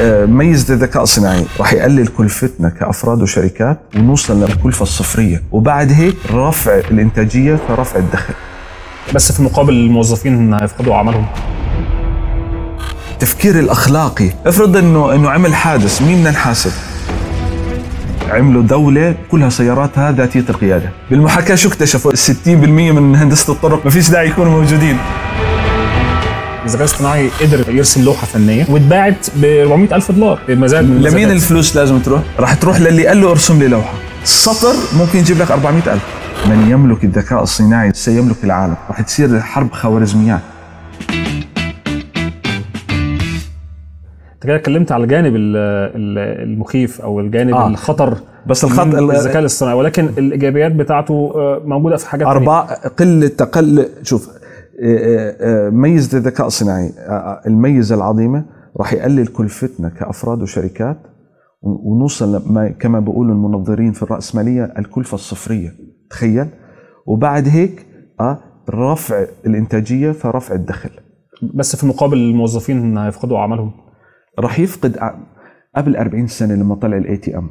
آه، ميزة الذكاء الصناعي راح يقلل كلفتنا كأفراد وشركات ونوصل للكلفة الصفرية وبعد هيك رفع الإنتاجية فرفع الدخل. بس في المقابل الموظفين هيفقدوا عملهم التفكير الأخلاقي. افرض إنه إنه عمل حادث مين بدنا نحاسب؟ عملوا دولة كلها سياراتها ذاتية القيادة. بالمحاكاة شو اكتشفوا؟ 60% من هندسة الطرق ما فيش داعي يكونوا موجودين. الذكاء الاصطناعي قدر يرسم لوحة فنية واتباعت ب 400 ألف دولار بمزاد من لمين. الفلوس لازم تروح؟ راح تروح للي قال له ارسم لي لوحة سطر ممكن يجيب لك 400 ألف من يملك الذكاء الصناعي سيملك العالم راح تصير حرب خوارزميات أنت كده اتكلمت على الجانب ال- ال- المخيف أو الجانب آه. الخطر بس الخط الذكاء الاصطناعي ولكن الإيجابيات بتاعته آه، موجودة في حاجات. أربعة قلة تقل شوف آه، آه، آه، ميزة الذكاء الصناعي الميزة العظيمة راح يقلل كلفتنا كأفراد وشركات ونوصل كما بيقولوا المنظرين في الرأسمالية الكلفة الصفرية. تخيل. وبعد هيك آه رفع الإنتاجية فرفع الدخل. بس في المقابل الموظفين هيفقدوا أعمالهم. راح يفقد قبل 40 سنة لما طلع ال ATM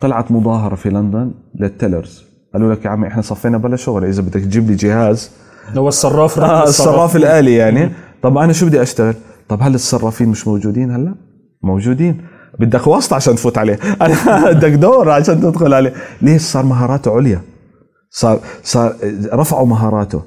طلعت مظاهرة في لندن للتيلرز. قالوا لك يا عمي إحنا صفينا بلا شغل. إذا بدك تجيب لي جهاز هو الصراف آه الصراف. الآلي يعني. طب أنا شو بدي أشتغل؟ طب هل الصرافين مش موجودين هلا؟ موجودين. بدك واسطة عشان تفوت عليه. أنا بدك دور عشان تدخل عليه. ليش صار مهاراته عليا؟ صار صار رفعوا مهاراته.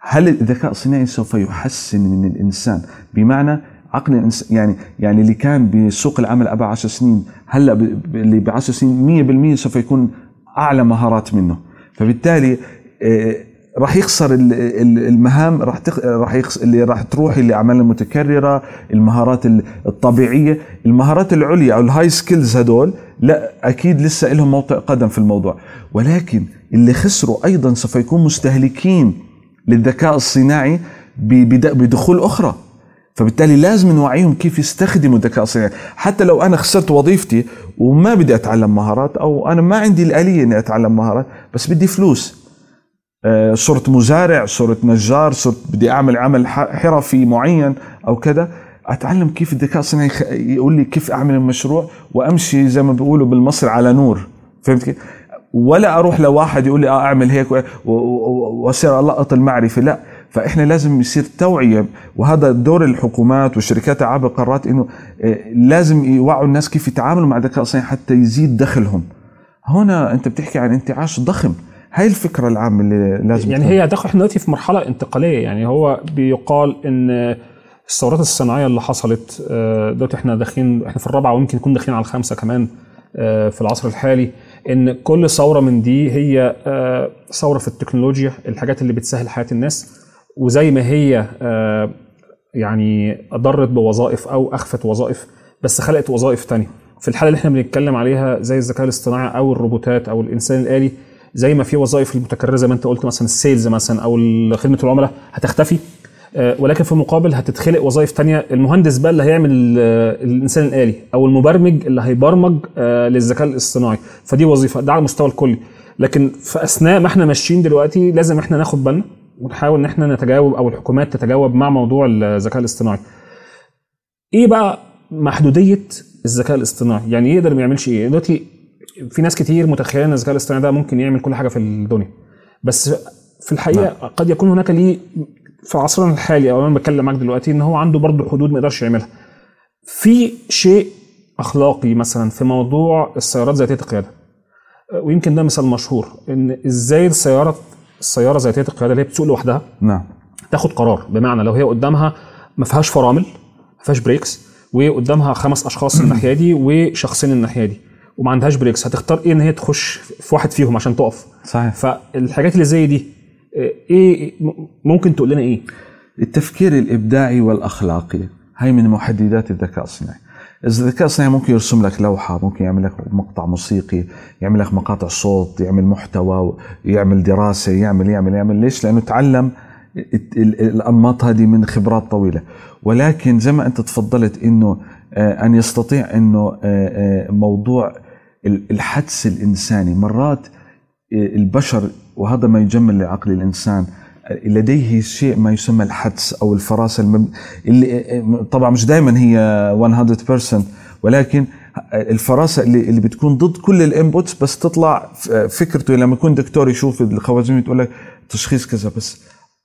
هل الذكاء الصناعي سوف يحسن من الإنسان؟ بمعنى عقل الإنسان يعني يعني اللي كان بسوق العمل قبل 10 سنين هلا اللي ب 10 سنين 100% سوف يكون أعلى مهارات منه. فبالتالي آه، راح يخسر ال- ال- المهام راح. راح يخس... اللي راح تروح اللي أعمال المتكرره المهارات ال- الطبيعية المهارات العليا أو ال high skills هدول لا أكيد لسه لهم موطئ قدم في الموضوع. ولكن اللي خسروا أيضا سوف يكون مستهلكين للذكاء الصناعي بدخول أخرى. فبالتالي لازم نوعيهم كيف يستخدموا الذكاء الصناعي. حتى لو أنا خسرت وظيفتي وما بدي أتعلم مهارات أو أنا ما عندي الآلية إني أتعلم مهارات بس بدي فلوس. صرت مزارع صرت نجار صرت بدي أعمل عمل حرفي معين أو كذا. أتعلم كيف الذكاء الصناعي يقول لي كيف أعمل المشروع وأمشي زي ما بيقولوا بالمصري على نور. فهمت كيف؟ ولا أروح لواحد يقول لي آه أعمل هيك وأصير القط المعرفه لا فإحنا لازم يصير توعية. وهذا دور الحكومات والشركات عاب القرارات إنه آه، لازم يوعوا الناس كيف يتعاملوا مع الذكاء الصناعي حتى يزيد دخلهم. هنا أنت بتحكي عن انتعاش ضخم. هاي الفكرة العامة اللي لازم يعني. هي هتاخد إحنا دلوقتي في مرحلة انتقالية. يعني هو بيقال إن الثورات الصناعية اللي حصلت آه، دلوقتي إحنا داخلين إحنا في الرابعة ويمكن نكون داخلين على الخامسة كمان آه، في العصر الحالي إن كل ثورة من دي هي آه، ثورة في التكنولوجيا الحاجات اللي بتسهل حياة الناس. وزي ما هي يعني أضرت بوظائف أو أخفت وظائف بس خلقت وظائف تانية. في الحالة اللي إحنا بنتكلم عليها زي الذكاء الاصطناعي أو الروبوتات أو الإنسان الآلي زي ما في وظائف المتكررة زي ما انت قلت مثلا ال sales مثلا أو خدمة العملاء هتختفي. آه، ولكن في المقابل هتتخلق وظائف تانية. المهندس بقى اللي هيعمل آه، الإنسان الآلي أو المبرمج اللي هيبرمج آه، للذكاء الاصطناعي. فدي وظيفة ده على المستوى الكلي. لكن في أثناء ما إحنا ماشيين دلوقتي لازم إحنا ناخد بالنا ونحاول إن إحنا نتجاوب أو الحكومات تتجاوب مع موضوع الذكاء الاصطناعي. إيه بقى محدودية الذكاء الاصطناعي؟ يعني يقدر ما يعملش إيه؟ دلوقتي في ناس كتير متخيلة إن الذكاء الاصطناعي ده ممكن يعمل كل حاجة في الدنيا. بس في الحقيقة نعم. قد يكون هناك ليه في عصرنا الحالي أو أنا بتكلم معاك دلوقتي إن هو عنده برضه حدود ما يقدرش يعملها. في شيء أخلاقي مثلا في موضوع السيارات ذاتية القيادة. ويمكن ده مثال مشهور إن إزاي السياره السيارة ذاتية القيادة اللي هي بتسوق لوحدها نعم. تاخد قرار. بمعنى لو هي قدامها ما فيهاش فرامل ما فيهاش brakes وقدامها خمس أشخاص الناحية دي وشخصين الناحية دي. وما عندهاش brakes هتختار إيه إن هي تخش في واحد فيهم عشان تقف؟ صحيح. فالحاجات اللي زي دي إيه ممكن تقول لنا إيه؟ التفكير الإبداعي والأخلاقي هاي من محددات الذكاء الصناعي. الذكاء الصناعي ممكن يرسم لك لوحة ممكن يعمل لك مقطع موسيقي يعمل لك مقاطع صوت يعمل محتوى يعمل دراسة يعمل يعمل يعمل. ليش؟ لأنه تعلم الأنماط هذه من خبرات طويلة. ولكن زي ما أنت تفضلت أنه أن يستطيع أنه موضوع الحدس الإنساني. مرات البشر وهذا ما يجمل لعقل الإنسان لديه شيء ما يسمى الحدس أو الفراسه المب... اللي طبعا مش دائما هي 100% ولكن الفراسة اللي اللي بتكون ضد كل الإنبوتس بس تطلع فكرته. لما يكون دكتور يشوف الخوارزميه تقول لك تشخيص كذا بس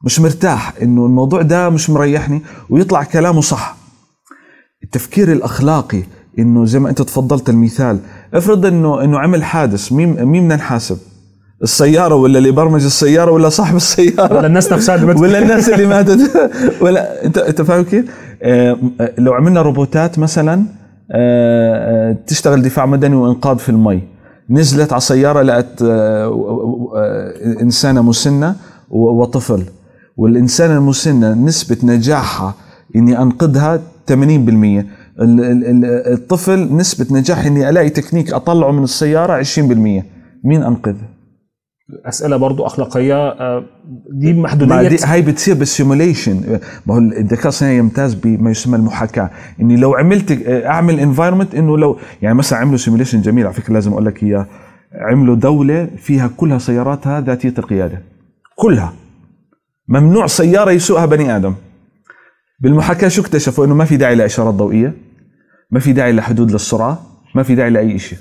مش مرتاح إنه الموضوع ده مش مريحني ويطلع كلامه صح. التفكير الأخلاقي إنه زي ما أنت تفضلت المثال. افرض انه إنه عمل حادث مين مين بدنا نحاسب؟ السيارة ولا اللي برمج السيارة ولا صاحب السيارة؟ ولا الناس نفسها اللي ماتت؟ ولا الناس اللي ماتت. ولا انت أنت فاهم كيف؟ آه، لو عملنا روبوتات مثلا آه، آه، تشتغل دفاع مدني وإنقاذ في المي. نزلت على سياره لقت إنسانة مسنة وطفل. والإنسانة المسنة نسبة نجاحها إني أنقذها 80% الطفل نسبة نجاح إني ألاقي تكنيك أطلعه من السيارة 20% مين انقذه؟ أسئلة برضو أخلاقية آه، دي محدودية. دي هاي بتصير بال simulation ما هو الذكاء الصناعي يمتاز بما يسمى المحاكاة. إني لو عملت أعمل environment إنه لو يعني مثلا عملوا simulation جميل على فكرة لازم أقول لك إياه. عملوا دولة فيها كلها سياراتها ذاتية القيادة. كلها. ممنوع سيارة يسوقها بني آدم. بالمحاكاة شو اكتشفوا؟ إنه ما في داعي لاشارات ضوئية ما في داعي لحدود للسرعه ما في داعي لأي شيء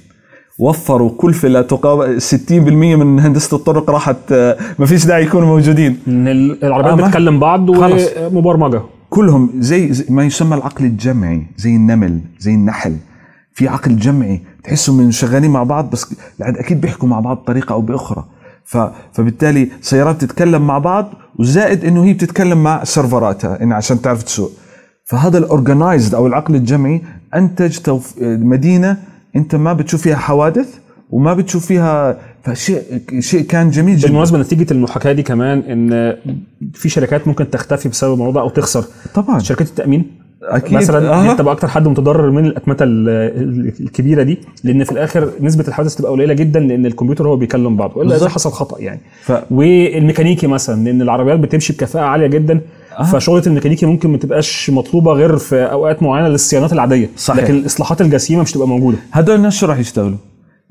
وفروا كلفه لا تقابل 60% من هندسة الطرق راحت آه، ما فيش داعي يكونوا موجودين. إن العربيات آه، بتكلم بعض. ومبرمجه كلهم زي, زي ما يسمى العقل الجمعي زي النمل زي النحل. في عقل جمعي تحسوا من شغالين مع بعض بس أكيد بيحكوا مع بعض بطريقة أو بأخرى. فبالتالي سيارات بتتكلم مع بعض وزائد إنه هي بتتكلم مع سيرفراتها إن عشان تعرف تسوق. فهذا الاورجنايزد أو العقل الجمعي أنتج توف... مدينة أنت ما بتشوف فيها حوادث وما بتشوف فيها فشيء شيء كان جميل جدا. بالمناسبة نتيجة المحاكاة دي كمان إن في شركات ممكن تختفي بسبب الموضوع أو تخسر. طبعا. شركات التأمين؟ أكيد مثلا آه. أنت تبقى أكتر حد متضرر من الاتمته ال- ال- الكبيرة دي لأن في الآخر نسبة الحوادث تبقى قليلة جدا لأن الكمبيوتر هو بيكلم بعض والا إذا. حصل خطأ يعني ف... والميكانيكي مثلا لأن العربيات بتمشي بكفاءة عالية جدا آه. فشغلة الميكانيكي ممكن ما تبقاش مطلوبة غير في أوقات معينة للصيانات العادية صحيح. لكن الإصلاحات الجسيمة مش تبقى موجودة هدول الناس شو راح يشتغلوا؟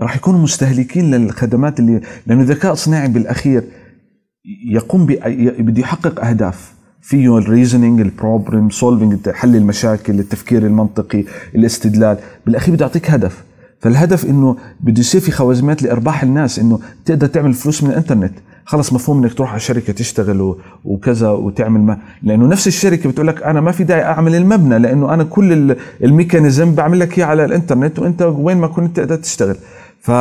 راح يكونوا مستهلكين للخدمات اللي لأنه الذكاء الصناعي بالأخير يقوم ب... بده يحقق أهداف فيه ال reasoning ال problem solving حل المشاكل التفكير المنطقي الاستدلال. بالأخير بده يعطيك هدف. فالهدف إنه بده يصير في خوارزميات لأرباح الناس إنه تقدر تعمل فلوس من الإنترنت. خلص مفهوم إنك تروح على شركة تشتغل وكذا وتعمل ما. لأنه نفس الشركة بتقول لك أنا ما في داعي أعمل المبنى لأنه أنا كل ال- ال mechanism بعمل لك إياه على الإنترنت وأنت وين ما كنت تقدر تشتغل. ف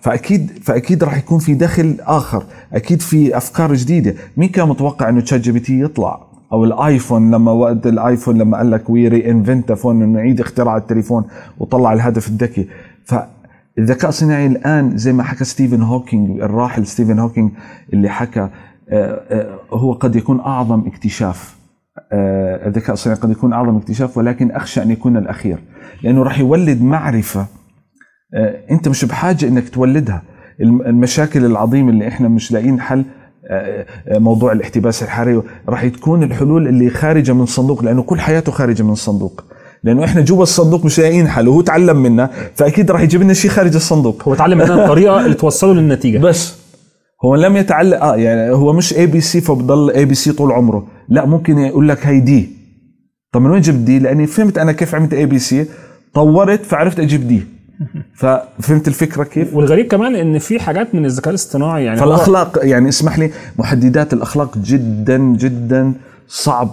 فاكيد فأكيد راح يكون في دخل آخر. أكيد في أفكار جديدة. مين كان متوقع إنه ChatGPT يطلع؟ أو ال iPhone لما وقت ال iPhone لما قال لك we reinvent phone إنه نعيد اختراع التليفون وطلع الهدف الذكي. فالذكاء الصناعي الآن زي ما حكى ستيفن هوكينج الراحل ستيفن هوكينج اللي حكى آه، آه، هو قد يكون أعظم اكتشاف آه، الذكاء الصناعي قد يكون أعظم اكتشاف ولكن أخشى أن يكون الأخير لأنه راح يولد معرفة أنت مش بحاجة إنك تولدها. الم- المشاكل العظيمة اللي إحنا مش لاقيين حل موضوع الاحتباس الحراري راح تكون الحلول اللي خارجة من الصندوق لأنه كل حياته خارجة من الصندوق. لأنه إحنا جوا الصندوق مش لاقيين حل وهو تعلم منا فأكيد راح يجيب لنا شيء خارج الصندوق. هو اتعلم منها الطريقة اللي توصله للنتيجة. بس هو لم يتعلق آه يعني هو مش اي بي سي فبضل اي بي سي طول عمره. لا ممكن يقول لك هي D طب من وين جبت D لأني فهمت أنا كيف عملت ABC طورت فعرفت أجيب D ففهمت الفكرة كيف؟ والغريب كمان إن في حاجات من الذكاء الاصطناعي يعني فالأخلاق يعني اسمح لي محددات الأخلاق جدا جدا صعب.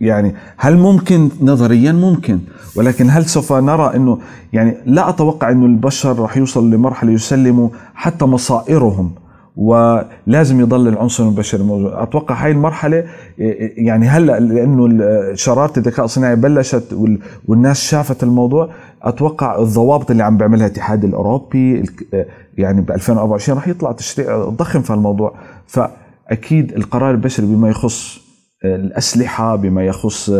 يعني هل ممكن؟ نظريا ممكن. ولكن هل سوف نرى إنه يعني لا أتوقع إنه البشر راح يوصل لمرحلة يسلموا حتى مصائرهم؟ ولازم يضل العنصر البشري موجود أتوقع هاي المرحلة يعني هلأ لأنه شرارة الذكاء الصناعي بلشت وال- والناس شافت الموضوع. أتوقع الضوابط اللي عم بيعملها الاتحاد الأوروبي يعني ب 2024 راح يطلع تشريع ضخم في الموضوع فأكيد القرار البشري بما يخص الأسلحة بما يخص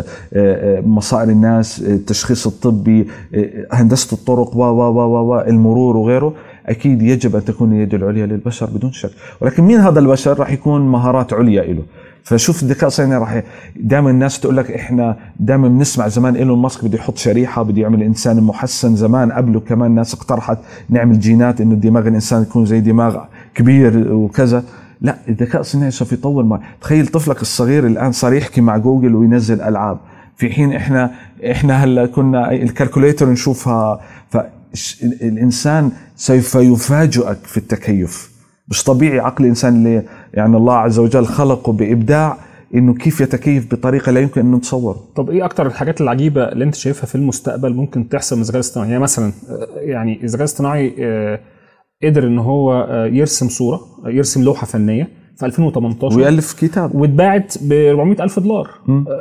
مصائر الناس التشخيص الطبي هندسة الطرق و و و المرور وغيره أكيد يجب أن تكون اليد العليا للبشر بدون شك. ولكن مين هذا البشر راح يكون مهارات عليا له فشوف الذكاء الصناعي راح دائما الناس تقول لك إحنا دائما بنسمع زمان إيلون ماسك بده يحط شريحة بده يعمل إنسان محسن. زمان قبله كمان ناس اقترحت نعمل جينات إنه دماغ الإنسان يكون زي دماغ كبير وكذا. لا الذكاء الصناعي سوف يطور ما تخيل طفلك الصغير الآن صار يحكي مع جوجل وينزل ألعاب. في حين إحنا إحنا هلأ كنا ال calculator نشوفها. فالانسان سوف يفاجئك في التكيف. مش طبيعي عقل الإنسان اللي يعني الله عز وجل خلقه بإبداع إنه كيف يتكيف بطريقة لا يمكن أن نتصور. طب إيه أكتر الحاجات العجيبة اللي أنت شايفها في المستقبل ممكن تحصل من الذكاء الاصطناعي يعني مثلا آه، يعني الذكاء الاصطناعي آه، قدر إن هو آه، يرسم صورة يرسم لوحة فنية في 2018 ويألف كتاب واتباعت ب 400 ألف دولار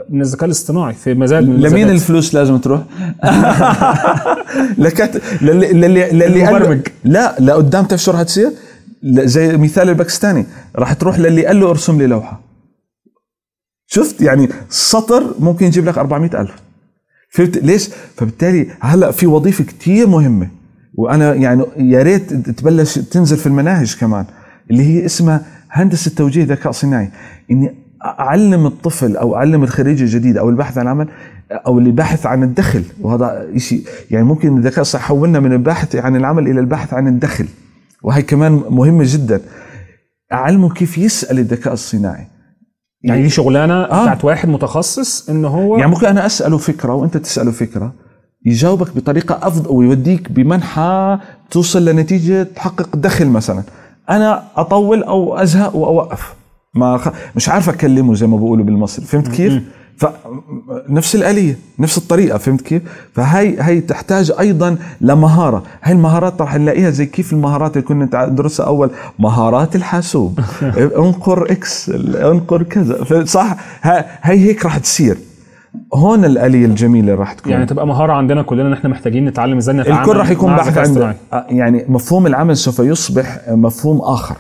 من الذكاء الاصطناعي في مزاد من لمين. الفلوس لازم تروح؟ لكت للي للي للي قال المبرمج. لا لقدام تعرف شو رح تصير؟ زي مثال الباكستاني راح تروح للي قال له ارسم لي لوحة شفت يعني سطر ممكن يجيب لك 400 ألف فهمت ليش؟ فبالتالي هلأ في وظيفة كتير مهمة وأنا يعني يا ريت تبلش تنزل في المناهج كمان اللي هي اسمها هندسة توجيه ذكاء صناعي. إني أعلم الطفل أو أعلم الخريج الجديد أو الباحث عن عمل أو اللي باحث عن الدخل وهذا شيء يعني ممكن الذكاء الصناعي يحولنا من الباحث عن العمل إلى الباحث عن الدخل وهي كمان مهمة جدا. اعلمه كيف يسأل الذكاء الصناعي. يعني دي شغلانة آه. بتاعت واحد متخصص ان هو يعني ممكن أنا أسأله فكرة وأنت تسأله فكرة يجاوبك بطريقة أفضل ويوديك بمنحى توصل لنتيجة تحقق دخل مثلا. أنا أطول أو أزهق وأوقف. ما خ... مش عارف أكلمه زي ما بيقولوا بالمصري. فهمت كيف؟ فنفس الآلية نفس الطريقة. فهمت كيف؟ فهي هي تحتاج أيضا لمهارة. هاي المهارات رح نلاقيها زي كيف المهارات اللي كنا ندرسها أول. مهارات الحاسوب. انقر إكس انقر كذا. صح؟ هي هيك رح تصير. هون الآلية الجميلة رح تكون. يعني تبقى مهارة عندنا كلنا إن إحنا محتاجين نتعلم إزاي نتعامل الكل رح يكون الذكاء عن. آه، يعني مفهوم العمل سوف يصبح مفهوم آخر.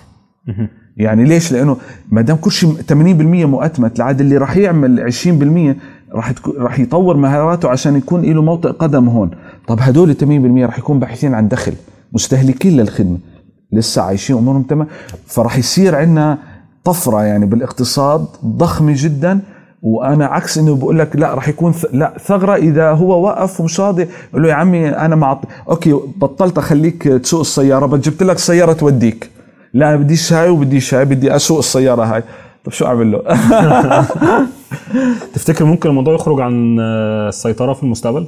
يعني ليش؟ لأنه ما دام كل شيء 80% مؤتمت العاد اللي راح يعمل 20% راح راح يطور مهاراته عشان يكون له موطئ قدم هون. طب هدول 80% راح يكون باحثين عن دخل مستهلكين للخدمة. لسه عايشين أمورهم تمام. فراح يصير عندنا طفرة يعني بالإقتصاد ضخمة جدا. وأنا عكس إنه بقول لك لا راح يكون ث... لا ثغرة إذا هو وقف ومش راضي يقول له يا عمي أنا مع أوكي بطلت أخليك تسوق السيارة بس جبت لك سيارة توديك. لا بديش هاي وبديش هاي بدي أسوق السيارة هاي. طب شو أعمل له؟ تفتكر ممكن الموضوع يخرج عن آه، السيطرة في المستقبل؟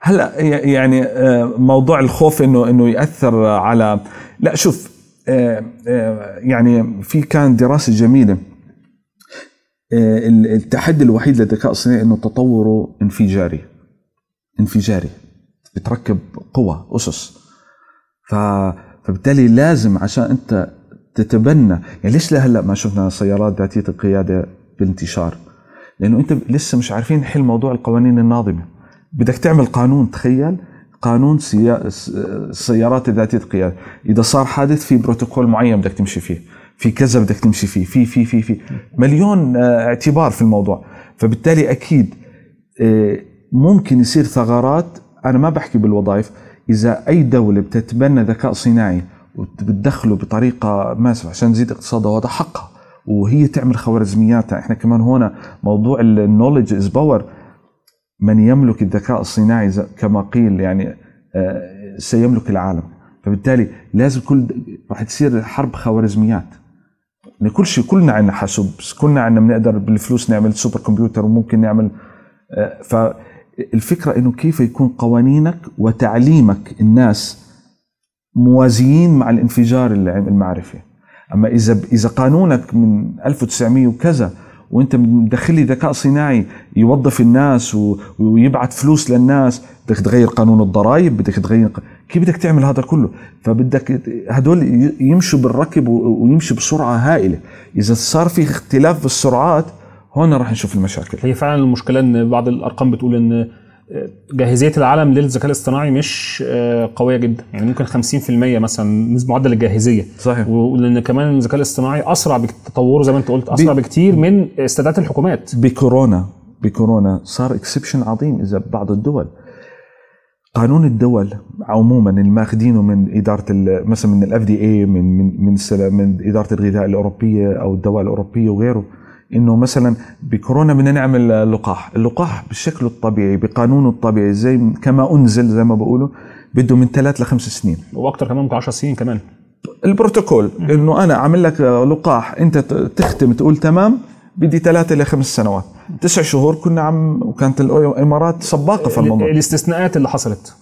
هلا يعني آه، موضوع الخوف إنه إنه يأثر على لا شوف آه، يعني في كان دراسة جميلة التحدي الوحيد للذكاء الصناعي إنه تطوره انفجاري. انفجاري. بتركب قوى أسس. ف فبالتالي لازم عشان أنت تتبنى. يعني ليش لهلا ما شفنا سيارات ذاتية القيادة بانتشار لأنه أنت لسه مش عارفين نحل موضوع القوانين الناظمة. بدك تعمل قانون تخيل. قانون سيا... س- السيارات ذاتية القيادة. إذا صار حادث في بروتوكول معين بدك تمشي فيه. في كذا بدك تمشي فيه في في في في. مليون آه، اعتبار في الموضوع. فبالتالي أكيد آه، ممكن يصير ثغرات. أنا ما بحكي بالوظائف. إذا أي دولة بتتبنى ذكاء صناعي وبتدخله بطريقة ماسفه عشان تزيد اقتصادها وهذا حقها. وهي تعمل خوارزمياتها. إحنا كمان هنا موضوع ال knowledge is power من يملك الذكاء الصناعي كما قيل يعني آه، سيملك العالم. فبالتالي لازم كل راح تصير حرب خوارزميات. لأن كل شيء كلنا عندنا حاسوب كلنا عندنا بنقدر بالفلوس نعمل super computer وممكن نعمل آه، فالفكرة إنه كيف يكون قوانينك وتعليمك الناس موازيين مع الانفجار المعرفي أما إذا إذا قانونك من 1900 وكذا وانت مدخل لي ذكاء صناعي يوظف الناس و- ويبعت فلوس للناس بدك تغير قانون الضرائب بدك تغير كيف بدك تعمل هذا كله؟ فبدك هدول يمشوا بالركب ويمشوا بسرعة هائلة. إذا صار في اختلاف بالسرعات هون راح نشوف المشاكل. هي فعلا المشكلة إن بعض الأرقام بتقول إن جاهزية العالم للذكاء الاصطناعي مش آه، قوية جدا. يعني ممكن 50% مثلا معدل الجاهزية. صحيح. ولان كمان الذكاء الاصطناعي أسرع بتطوره زي ما أنت قلت أسرع بكتير من استعدادات الحكومات. بكورونا بكورونا صار exception عظيم إذا بعض الدول. قانون الدول عموما الماخذينه من إدارة مثلا من ال FDA من من من من إدارة الغذاء الأوروبية أو الدواء الأوروبية وغيره إنه مثلا بكورونا بدنا نعمل لقاح، اللقاح بشكله الطبيعي بقانونه الطبيعي زي كما أنزل زي ما بقولوا بده من ثلاث لخمس سنين. وأكتر كمان ممكن 10 سنين كمان. البروتوكول إنه أنا أعمل لك لقاح أنت تختم تقول تمام بدي ثلاثة إلى خمس سنوات. تسع شهور كنا عم وكانت الإمارات سباقة في الموضوع. الإستثناءات اللي حصلت.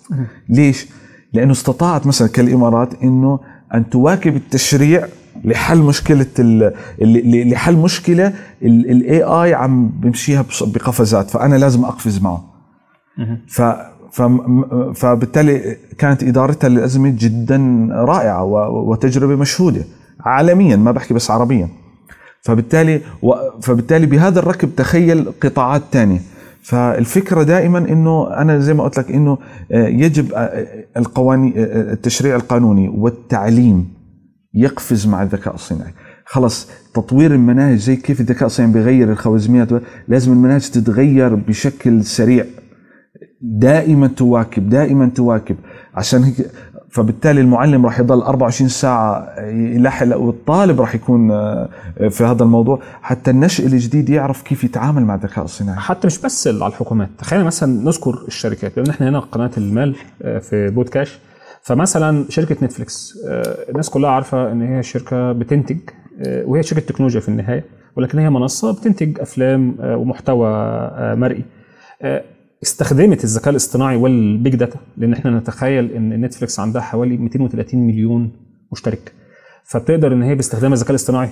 ليش؟ لأنه استطاعت مثلا كالإمارات إنه أن تواكب التشريع لحل مشكلة ال- لحل مشكلة الاي اي عم بمشيها بقفزات فأنا لازم أقفز معه. ف فبالتالي كانت إدارتها للأزمة جدا رائعة وتجربة مشهودة عالميا ما بحكي بس عربيا. فبالتالي. فبالتالي بهذا الركب تخيل قطاعات تانية. فالفكرة دائما إنه أنا زي ما قلت لك إنه آه، يجب آه، القوانين آه، التشريع القانوني والتعليم يقفز مع الذكاء الصناعي. خلص تطوير المناهج زي كيف الذكاء الصناعي بيغير الخوارزميات لازم المناهج تتغير بشكل سريع. دائما تواكب دائما تواكب. عشان هيك فبالتالي المعلم راح يضل 24 ساعة يلحق والطالب راح يكون آه، في هذا الموضوع. حتى النشء الجديد يعرف كيف يتعامل مع الذكاء الصناعي. حتى مش بس على الحكومات. تخيل مثلا نذكر الشركات. لأن إحنا هنا قناة المال آه، في بودكاست فمثلا شركة نتفليكس آه، الناس كلها عارفة إن هي شركة بتنتج آه، وهي شركة تكنولوجيا في النهاية ولكن هي منصة بتنتج أفلام آه، ومحتوى مرئي. استخدمت الذكاء الاصطناعي وال big data لأن إحنا نتخيل إن نتفليكس عندها حوالي 230 مليون مشترك فبتقدر إن هي باستخدام الذكاء الاصطناعي.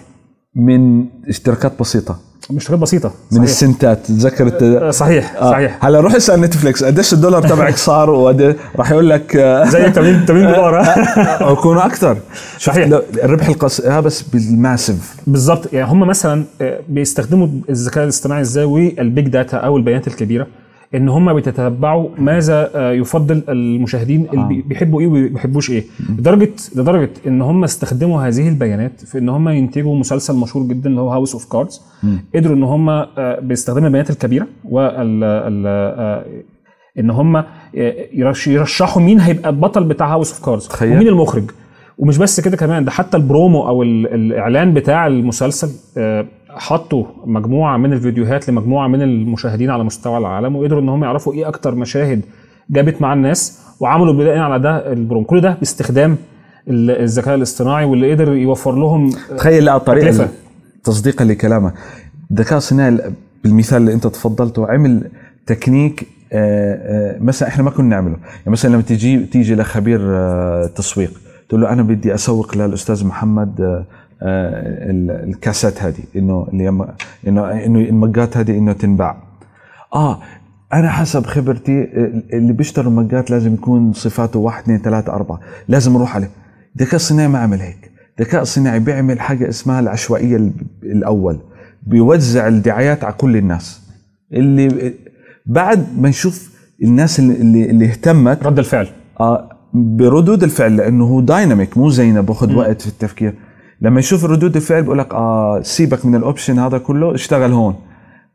من اشتراكات بسيطة مشتركات بسيطة من صحيح. السنتات تذكر. آه، صحيح آه. صحيح هلا روح اسأل نتفليكس قديش الدولار تبعك صار وقد راح يقول لك آه، زي 80 80 دولار آه. أو يكونوا أكثر صحيح. الربح القص آه بس بال massive بالظبط يعني هم مثلا آه، بيستخدموا الذكاء الاصطناعي إزاي وال big data أو البيانات الكبيرة إن هم بيتتبعوا ماذا آه، يفضل المشاهدين اللي بي- بيحبوا إيه وما بيحبوش إيه. لدرجه لدرجة إن هم استخدموا هذه البيانات في إن هم ينتجوا مسلسل مشهور جدا اللي هو House of Cards قدروا إن هم آه، باستخدام البيانات الكبيرة وال ال- آه، إن هم يرش- يرشحوا مين هيبقى البطل بتاع House of Cards. ومين المخرج. ومش بس كده كمان ده حتى البرومو أو ال- الإعلان بتاع المسلسل آه، حطوا مجموعة من الفيديوهات لمجموعة من المشاهدين على مستوى العالم وقدروا إن هم يعرفوا إيه أكتر مشاهد جابت مع الناس وعملوا بناء على ده البرومو كل ده باستخدام ال- الذكاء الاصطناعي واللي قدر يوفر لهم تخيل لا تكلفة. طريقه تصديقا لكلامك الذكاء الصناعي بالمثال اللي أنت تفضلته عمل تكنيك آه، آه، مثلا إحنا ما كنا نعمله. يعني مثلا لما تيجي تيجي لخبير آه، تسويق تقول له أنا بدي أسوق للأستاذ محمد آه، آه، الكاسات هذه إنه اللي انه إنه المقات هذه إنه تنباع. آه أنا حسب خبرتي اللي بيشتروا مقات لازم يكون صفاته واحد اثنين ثلاثة أربعة. لازم أروح عليه. الذكاء الصناعي ما عمل هيك. الذكاء الصناعي بيعمل حاجة اسمها العشوائية ال- الأول. بيوزع الدعايات على كل الناس. اللي بعد ما نشوف الناس اللي اللي, اللي اهتمت رد الفعل. آه، بردود الفعل لأنه هو dynamic مو زينا باخذ وقت في التفكير. لما يشوف ردود الفعل بقول لك آه سيبك من ال option هذا كله اشتغل هون.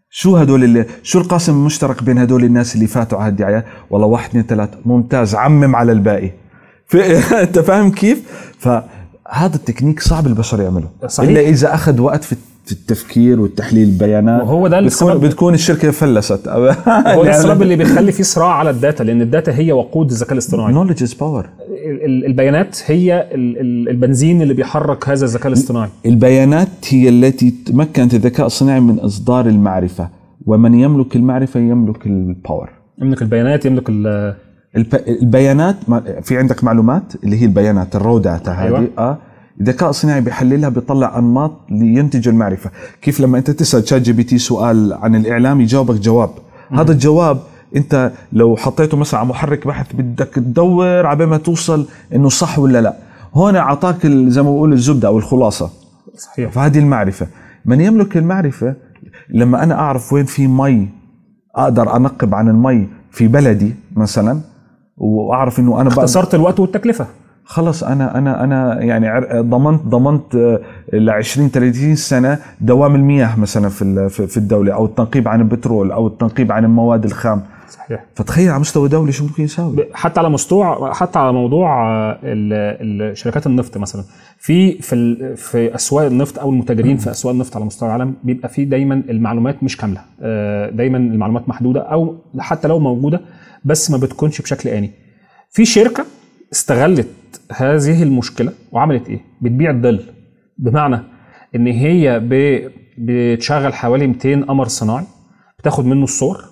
شو هدول اللي شو القاسم المشترك بين هدول الناس اللي فاتوا على الدعايات والله واحد اثنين ثلاثة ممتاز عمم على الباقي. أنت فاهم كيف؟ فهذا التكنيك صعب البشر يعمله صحيح. إلا إذا أخذ وقت في التفكير والتحليل البيانات. وهو ده بتكون السبب- بتكون الشركة فلست. هو ده السبب اللي بيخلي فيه صراع على ال data لأن ال data هي وقود الذكاء الاصطناعي. knowledge is power ال- ال- البيانات هي ال- ال- البنزين اللي بيحرك هذا الذكاء الاصطناعي. البيانات هي التي مكنت الذكاء الصناعي من إصدار المعرفة. ومن يملك المعرفة يملك ال power يملك البيانات يملك ال- الب- البيانات في عندك معلومات؟ اللي هي البيانات ال raw data هذه. أيوة. آه. الذكاء الصناعي بيحللها بيطلع أنماط لينتج المعرفة. كيف لما أنت تسأل ChatGPT سؤال عن الإعلام يجاوبك جواب. هذا الجواب أنت لو حطيته مثلا على محرك بحث بدك تدور على ما توصل إنه صح ولا لا. هون أعطاك زي ما بقول الزبدة أو الخلاصة. صحيح. فهذه المعرفة. من يملك المعرفة؟ لما أنا أعرف وين في مي أقدر أنقب عن المي في بلدي مثلا وأعرف إنه أنا بقدر اختصرت الوقت والتكلفة. خلص أنا أنا أنا يعني ضمنت ضمنت ل 20 30 سنة دوام المياه مثلا في في الدولة أو التنقيب عن البترول أو التنقيب عن المواد الخام. صحيح. فتخيل على مستوى دولي شو ممكن يساوي؟ حتى على مستوى حتى على موضوع آه، شركات النفط مثلا. في في في أسواق النفط أو المتاجرين في أسواق النفط على مستوى العالم بيبقى في دايما المعلومات مش كاملة. آه، دايما المعلومات محدودة أو حتى لو موجودة بس ما بتكونش بشكل آني. في شركة استغلت هذه المشكلة وعملت إيه؟ بتبيع الظل بمعنى إن هي بتشغل حوالي 200 قمر صناعي بتاخد منه الصور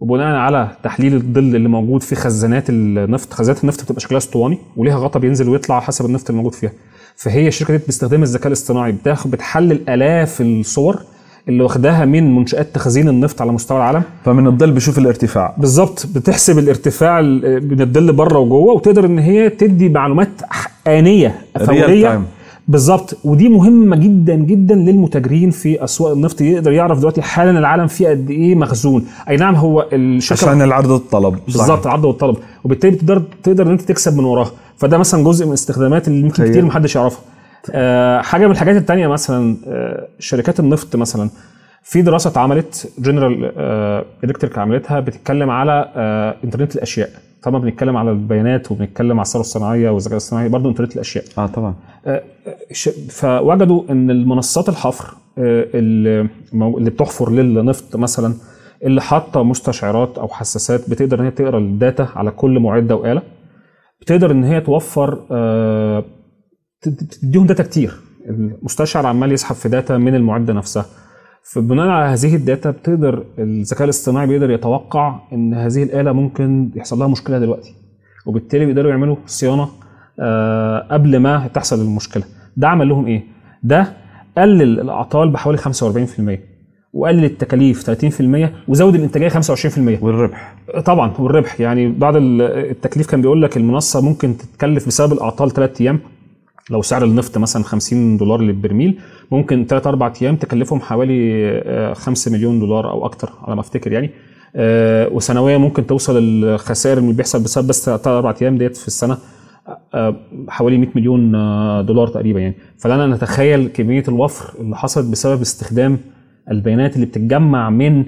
وبناء على تحليل الظل اللي موجود في خزانات النفط خزانات النفط بتبقى شكلها اسطواني وليها غطا بينزل ويطلع حسب النفط الموجود فيها فهي الشركة دي باستخدام الذكاء الاصطناعي بتاخد بتحلل آلاف الصور اللي واخداها من منشآت تخزين النفط على مستوى العالم. فمن الظل بشوف الارتفاع. بالظبط بتحسب الارتفاع ال- من الظل بره وجوه وتقدر إن هي تدي معلومات فورية. time. بالظبط ودي مهمة جدا جدا للمتاجرين في أسواق النفط يقدر يعرف دلوقتي حالا العالم فيه قد إيه مخزون. أي نعم هو الشركة عشان العرض والطلب. بالظبط العرض والطلب وبالتالي تقدر تقدر إن أنت تكسب من وراها فده مثلا جزء من الاستخدامات اللي ممكن. كتير محدش يعرفها. حاجة من الحاجات التانية مثلا آه شركات النفط مثلا في دراسة اتعملت جنرال الكتريك عملتها بتتكلم على آه انترنت الأشياء. طبعا بنتكلم على البيانات وبنتكلم على الثروه الصناعيه والذكاء الاصطناعي برضه انترنت الأشياء. آه طبعا. فوجدوا إن المنصات الحفر آه، اللي بتحفر للنفط مثلا اللي حاطة مستشعرات أو حساسات بتقدر إن هي تقرأ ال data على كل معدة وآلة بتقدر إن هي توفر آه، ت- ت- تديهم data كتير. المستشعر عمال يسحب في data من المعدة نفسها. فبناء على هذه ال data بتقدر الذكاء الاصطناعي بيقدر يتوقع إن هذه الآلة ممكن يحصل لها مشكلة دلوقتي. وبالتالي بيقدروا يعملوا صيانة آه، قبل ما تحصل المشكلة. ده عمل لهم إيه؟ ده قلل الأعطال بحوالي 45% وقلل التكاليف 30% وزود الإنتاجية 25% والربح. طبعا والربح. يعني ال- التكليف كان بيقول لك المنصة ممكن تتكلف بسبب الأعطال 3 أيام. لو سعر النفط مثلا 50 دولار للبرميل ممكن 3 4 أيام تكلفهم حوالي آه، 5 مليون دولار أو أكتر على ما أفتكر يعني. آه، وسنويا ممكن توصل الخسائر اللي بيحصل بسبب بس 3 4 أيام ديت في السنة آه، حوالي 100 مليون آه، دولار تقريبا يعني. فلنا نتخيل كمية الوفر اللي حصلت بسبب استخدام البيانات اللي بتتجمع من آه،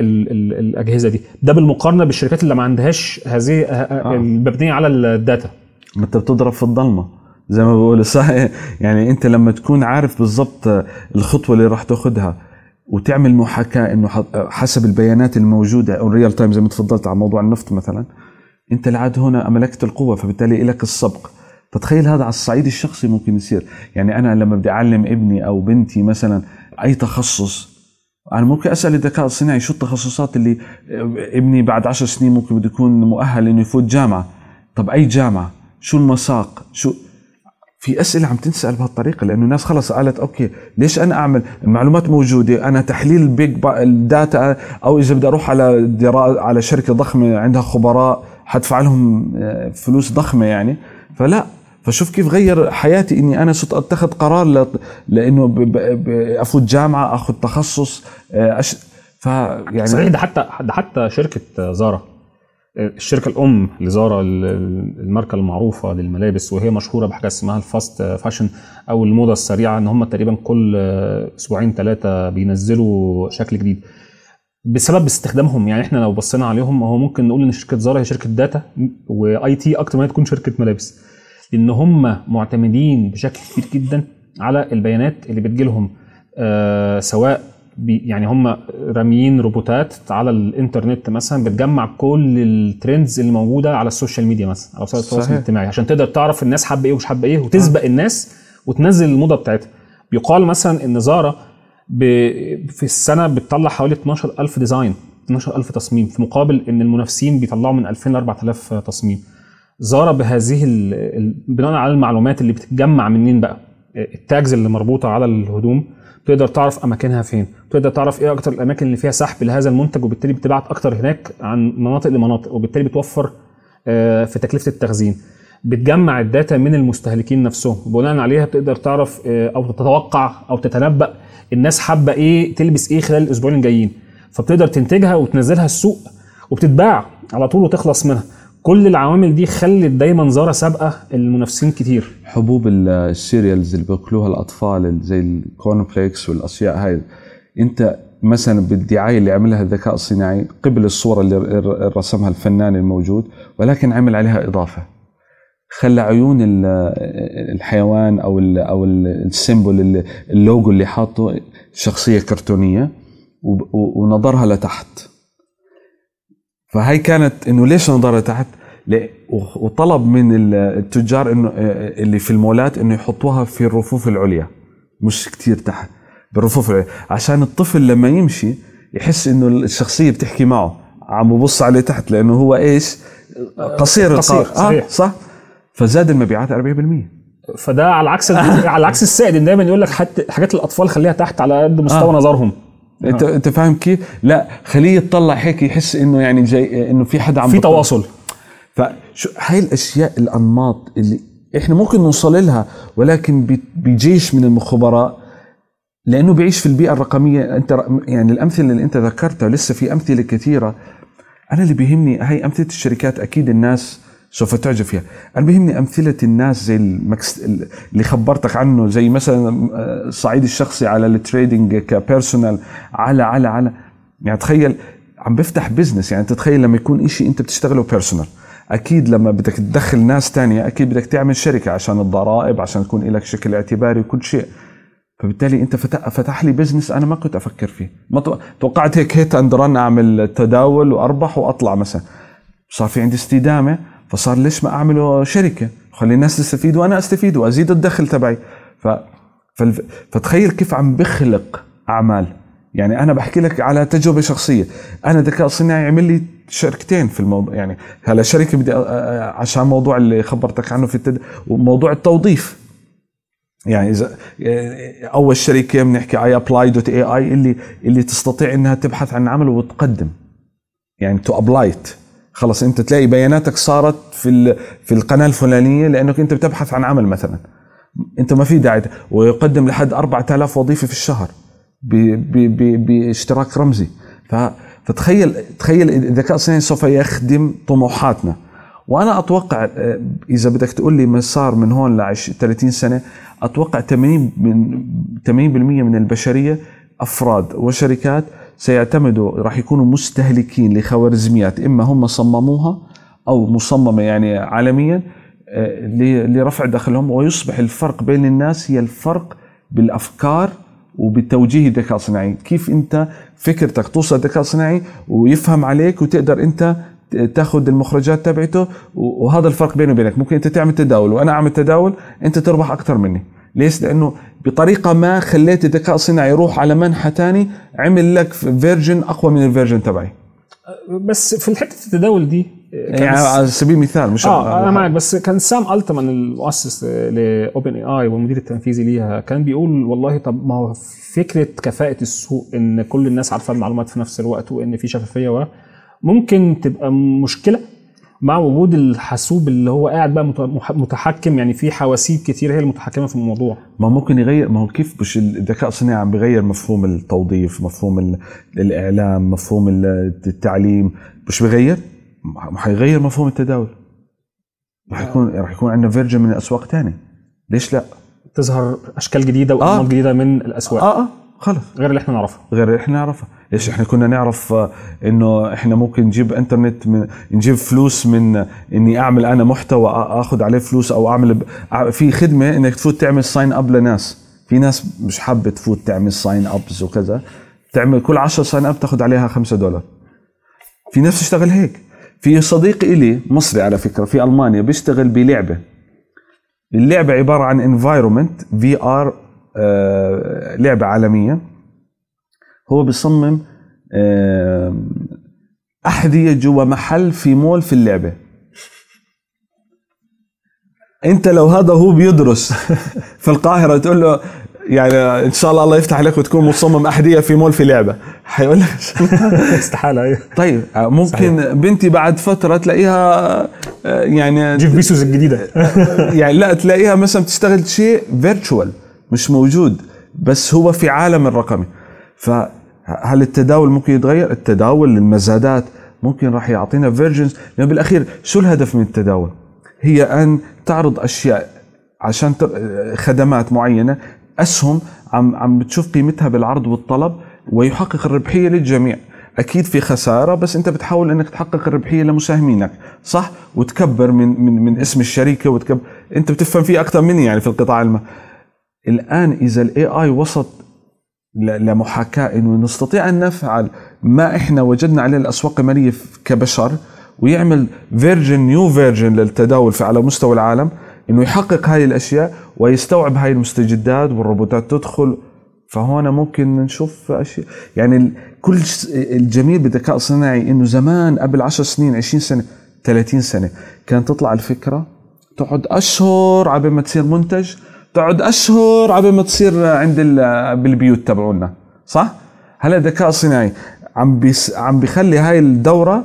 ال- ال- الأجهزة دي. ده بالمقارنة بالشركات اللي ما عندهاش هذه آه، المبنية على ال data. ما أنت بتضرب في الضلمة. زي ما بقول. صح يعني انت لما تكون عارف بالضبط الخطوة اللي راح تاخذها وتعمل محاكاة إنه حسب البيانات الموجودة أو real time زي ما تفضلت على موضوع النفط مثلا أنت لعاد هنا ملكت القوة فبالتالي لك السبق. فتخيل هذا على الصعيد الشخصي ممكن يصير. يعني أنا لما بدي أعلم ابني أو بنتي مثلا أي تخصص أنا ممكن أسأل الذكاء الصناعي شو التخصصات اللي ابني بعد عشر سنين ممكن بده يكون مؤهل إنه يفوت جامعة. طب أي جامعة؟ شو المساق؟ شو في أسئلة عم تنسأل بهالطريقة لأنه الناس خلص قالت okay ليش أنا أعمل المعلومات موجودة؟ أنا تحليل ال big ال data أو إذا بدي أروح على درا على شركة ضخمة عندها خبراء حدفع لهم آه، فلوس ضخمة يعني. فلا فشوف كيف غير حياتي إني أنا صرت أتخذ قرار ل... لأنه ب... ب... أفوت جامعة أخذ تخصص آه، أش... فيعني صحيح ده حتى ده حتى شركة زارا. الشركة الأم لزارا ال- ال- الماركة المعروفة للملابس وهي مشهورة بحاجة اسمها ال fast fashion أو الموضة السريعة إن هم تقريبا كل أسبوعين ثلاثة بينزلوا شكل جديد. بسبب استخدامهم يعني إحنا لو بصينا عليهم هو ممكن نقول إن شركة زارا هي شركة data و IT أكتر ما هي تكون شركة ملابس. لأن هم معتمدين بشكل كبير جدا على البيانات اللي بتجيلهم آه سواء يعني هم راميين روبوتات على الإنترنت مثلا بتجمع كل ال trends اللي موجودة على ال social media مثلا على وسائل التواصل. الاجتماعي عشان تقدر تعرف الناس حابه إيه ومش حابه إيه وتسبق الناس وتنزل الموضة بتاعتها بيقال مثلا إن زارا. في السنة بتطلع حوالي 12000 ديزاين 12000 تصميم في مقابل إن المنافسين بيطلعوا من 2000 ل 4000 تصميم زارا بهذه. ال- بناء على المعلومات اللي بتتجمع منين بقى التاجز اللي مربوطة على الهدوم تقدر تعرف أماكنها فين. تقدر تعرف إيه أكتر الأماكن اللي فيها سحب لهذا المنتج وبالتالي بتبعت أكتر هناك عن مناطق لمناطق وبالتالي بتوفر آه، في تكلفة التخزين. بتجمع ال data من المستهلكين نفسهم. وبناء عليها بتقدر تعرف آه، أو تتوقع أو تتنبأ الناس حابة إيه تلبس إيه خلال الأسبوعين الجايين. فبتقدر تنتجها وتنزلها السوق وبتتباع على طول وتخلص منها. كل العوامل دي خلت دايما زارا سابقة المنافسين كتير. حبوب ال- ال cereals اللي بياكلوها الأطفال ال- زي ال corn flakes والأشياء هاي. أنت مثلا بالدعاية اللي عملها الذكاء الصناعي قبل الصورة اللي رسمها الفنان الموجود ولكن عمل عليها إضافة. خلى عيون ال- الحيوان أو ال أو ال- ال symbol ال logo اللي حاطه شخصية كرتونية ونظرها لتحت. فهي كانت إنه ليش نظرها تحت؟ وطلب من التجار إنه آه، اللي في المولات إنه يحطوها في الرفوف العليا مش كتير تحت بالرفوف العليا عشان الطفل لما يمشي يحس إنه الشخصية بتحكي معه عم ببص عليه تحت لأنه هو إيش قصير قصير، القا- صحيح. آه صح فزاد المبيعات 40% فده على عكس على عكس السائد دايما يقول لك حتى حاجات الأطفال خليها تحت على قد مستوى آه. نظرهم انت أنت فاهم كيف؟ لا خليه يطلع هيك يحس إنه يعني جاي إنه في حدا عم في. تواصل فشو هاي الأشياء الأنماط اللي إحنا ممكن نوصل لها ولكن بجيش من الخبراء لأنه بيعيش في البيئة الرقمية أنت يعني الأمثلة اللي أنت ذكرتها لسه في أمثلة كثيرة أنا اللي بيهمني هاي أمثلة الشركات أكيد الناس سوف تعجب فيها. أنا بيهمني أمثلة الناس زي ال mix اللي خبرتك عنه زي مثلا آه، الصعيد الشخصي على ال trading ك personal على على على. يعني تخيل عم بفتح business يعني تتخيل لما يكون إشي أنت بتشتغله personal أكيد لما بدك تدخل ناس تانية أكيد بدك تعمل شركة عشان الضرائب عشان يكون لك شكل اعتباري وكل شيء. فبالتالي أنت فتح, فتح لي business أنا ما كنت أفكر فيه. ما تو- توقعت هيك hit and run أعمل تداول وأربح وأطلع مثلا. صار في عندي استدامة. فصار ليش ما أعمله شركة؟ خلي الناس تستفيد وأنا أستفيد وأزيد الدخل تبعي. ف. فتخيل كيف عم بخلق أعمال. يعني أنا بحكي لك على تجربة شخصية. أنا ذكاء صناعي عمل لي شركتين في الموضوع يعني هلا شركة بدي عشان موضوع اللي خبرتك عنه في التد... وموضوع التوظيف. يعني إذا أول شركة بنحكي iApply dot AI اللي اللي تستطيع إنها تبحث عن عمل وتقدم. يعني to apply it خلص انت تلاقي بياناتك صارت في في القناة الفلانية لأنك انت بتبحث عن عمل مثلا. انت ما في داعي. ويقدم لحد 4000 وظيفة في الشهر باشتراك رمزي. فتخيل تخيل الذكاء الصناعي سوف يخدم طموحاتنا. وأنا أتوقع آه، إذا بدك تقول لي مسار من هون ل 30 سنة أتوقع 80 من 80% من البشرية أفراد وشركات سيعتمدوا راح يكونوا مستهلكين لخوارزميات إما هم صمموها أو مصممة يعني عالميا آه، لرفع دخلهم ويصبح الفرق بين الناس هي الفرق بالأفكار وبالتوجيه الذكاء الصناعي. كيف أنت فكرتك توصل الذكاء الصناعي ويفهم عليك وتقدر أنت تأخذ المخرجات تبعته وهذا الفرق بيني وبينك. ممكن أنت تعمل تداول وأنا أعمل تداول أنت تربح أكثر مني. ليش؟ لأنه بطريقة ما خليت الذكاء الصناعي يروح على منحى تاني عمل لك version أقوى من ال version تبعي. بس في حتة التداول دي يعني على سبيل المثال مش آه أنا معك بس كان سام ألتمان المؤسس ل OpenAI والمدير التنفيذي ليها كان بيقول والله طب ما هو فكرة كفاءة السوق إن كل الناس عارفة المعلومات في نفس الوقت وإن في شفافية و ممكن تبقى مشكلة. مع وجود الحاسوب اللي هو قاعد بقى متحكم يعني في حواسيب كتير هي المتحكمة في الموضوع. ما ممكن يغير ما هو كيف مش الذكاء الصناعي عم بغير مفهوم التوظيف مفهوم ال- الإعلام مفهوم ال- التعليم مش بغير ما حيغير مفهوم التداول. رح يكون رح يكون عندنا فيرجن من الاسواق تاني ليش لا؟ تظهر أشكال جديدة وانماط آه. جديدة من الأسواق. آه آه. خلص. غير اللي إحنا نعرفها. غير اللي إحنا نعرفها. ليش إحنا كنا نعرف آه، إنه إحنا ممكن نجيب إنترنت من نجيب فلوس من إني أعمل أنا محتوى آخذ عليه فلوس أو أعمل في خدمة إنك تفوت تعمل sign up لناس. في ناس مش حابة تفوت تعمل sign ups وكذا. تعمل كل 10 sign up تاخذ عليها 5 دولار. في ناس تشتغل هيك. في صديق إلي مصري على فكرة في ألمانيا بيشتغل بلعبة. اللعبة عبارة عن environment VR لعبة عالمية. هو بيصمم آه، أحذية جوا محل في مول في اللعبة. أنت لو هذا هو بيدرس في القاهرة تقول له يعني إن شاء الله الله يفتح عليك وتكون مصمم أحذية في مول في لعبة. حيقول لك استحالة إيه طيب آه، ممكن صحيح. بنتي بعد فترة تلاقيها آه، يعني جيف بيسوس الجديدة. يعني لا تلاقيها مثلا بتشتغل شيء virtual مش موجود بس هو في عالم الرقمي. فهل التداول ممكن يتغير؟ التداول المزادات ممكن راح يعطينا versions لأنه بالأخير شو الهدف من التداول؟ هي أن تعرض أشياء عشان خدمات معينة أسهم عم عم بتشوف قيمتها بالعرض والطلب ويحقق الربحية للجميع. أكيد في خسارة بس أنت بتحاول إنك تحقق الربحية لمساهمينك صح؟ وتكبر من من من اسم الشركة وتكبر أنت بتفهم فيه أكثر مني يعني في القطاع الم... الآن إذا ال AI وصل ل- لمحاكاة إنه نستطيع أن نفعل ما إحنا وجدنا عليه الأسواق المالية ف- كبشر ويعمل version new version للتداول على مستوى العالم إنه يحقق هاي الأشياء ويستوعب هاي المستجدات والروبوتات تدخل. فهون ممكن نشوف أشياء. يعني كل الجميل بالذكاء الصناعي إنه زمان قبل 10 سنين 20 سنة 30 سنة كانت تطلع الفكرة تقعد أشهر عبين ما تصير منتج تقعد أشهر عبين ما تصير عند ال- بالبيوت تبعونا صح؟ هلا الذكاء الصناعي عم بيس عم بيخلي هاي الدورة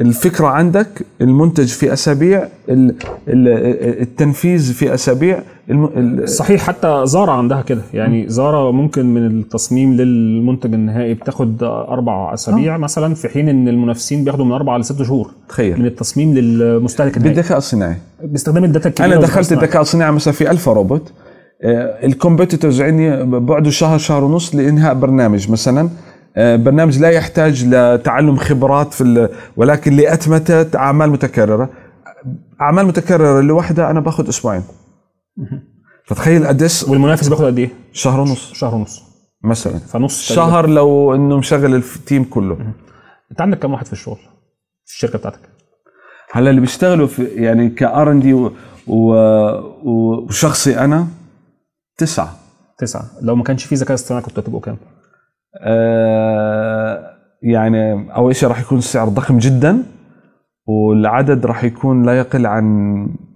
الفكرة عندك المنتج في أسابيع ال- ال- التنفيذ في أسابيع الم- ال- صحيح حتى زارا عندها كده. يعني زارا ممكن من التصميم للمنتج النهائي بتاخد أربع أسابيع مثلا في حين إن المنافسين بياخدوا من أربع لست شهور تخيل. من التصميم للمستهلك النهائي. بالذكاء الصناعي. باستخدام ال data الكبيرة أنا دخلت. الذكاء الصناعي مثلا في ألف روبوت. آه، ال competitors عندي بعده شهر شهر ونص لإنهاء برنامج مثلا. آه، برنامج لا يحتاج لتعلم خبرات في ولكن لأتمتة أعمال متكررة. أعمال متكررة لوحدها أنا باخذ أسبوعين. فتخيل قديش والمنافس بياخد قد إيه؟ شهر ونص شهر ونص مثلا فنص تقريباً. شهر لو إنه مشغل التيم كله أنت عندك كم واحد في الشغل؟ في الشركة بتاعتك؟ هلأ اللي بيشتغلوا في يعني كار ان دي وشخصي أنا تسعة تسعة لو ما كانش في ذكاء اصطناعي كنت هتبقوا كام؟ آه، يعني أول شيء راح يكون السعر ضخم جدا والعدد راح يكون لا يقل عن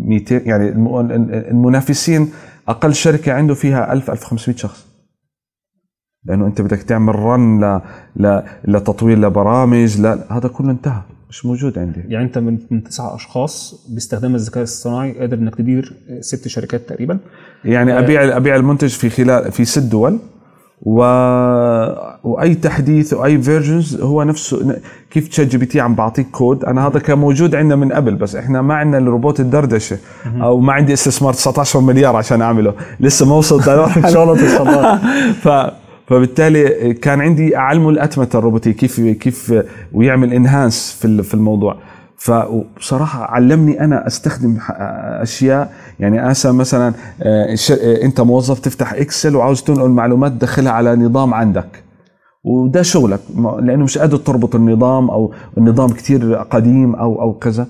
200 يعني الم- المنافسين أقل شركة عنده فيها 1000 1500 شخص. لأنه أنت بدك تعمل run ل... ل... لتطوير لبرامج لا هذا كله انتهى مش موجود عندي. يعني أنت من من تسع أشخاص باستخدام الذكاء الصناعي قادر إنك تدير ست شركات تقريبا. يعني أبيع أبيع المنتج في خلال في ست دول. و... وأي تحديث وأي versions هو نفسه كيف ChatGPT عم بعطيك كود أنا هذا كان موجود عندنا من قبل بس إحنا ما عندنا الروبوت الدردشة. أو ما عندي استثمار 19 مليار عشان أعمله. لسه ما وصلت إن شاء الله؟ توصل لها. ف فبالتالي كان عندي اعلمه الأتمتة الروبوتية كيف كيف ويعمل enhance في في الموضوع. فبصراحة علمني أنا أستخدم ح- أشياء يعني أسا مثلا آه، آه، أنت موظف تفتح Excel وعاوز تنقل معلومات تدخلها على نظام عندك. وده شغلك لأنه مش قادر تربط النظام أو النظام كتير قديم أو أو كذا.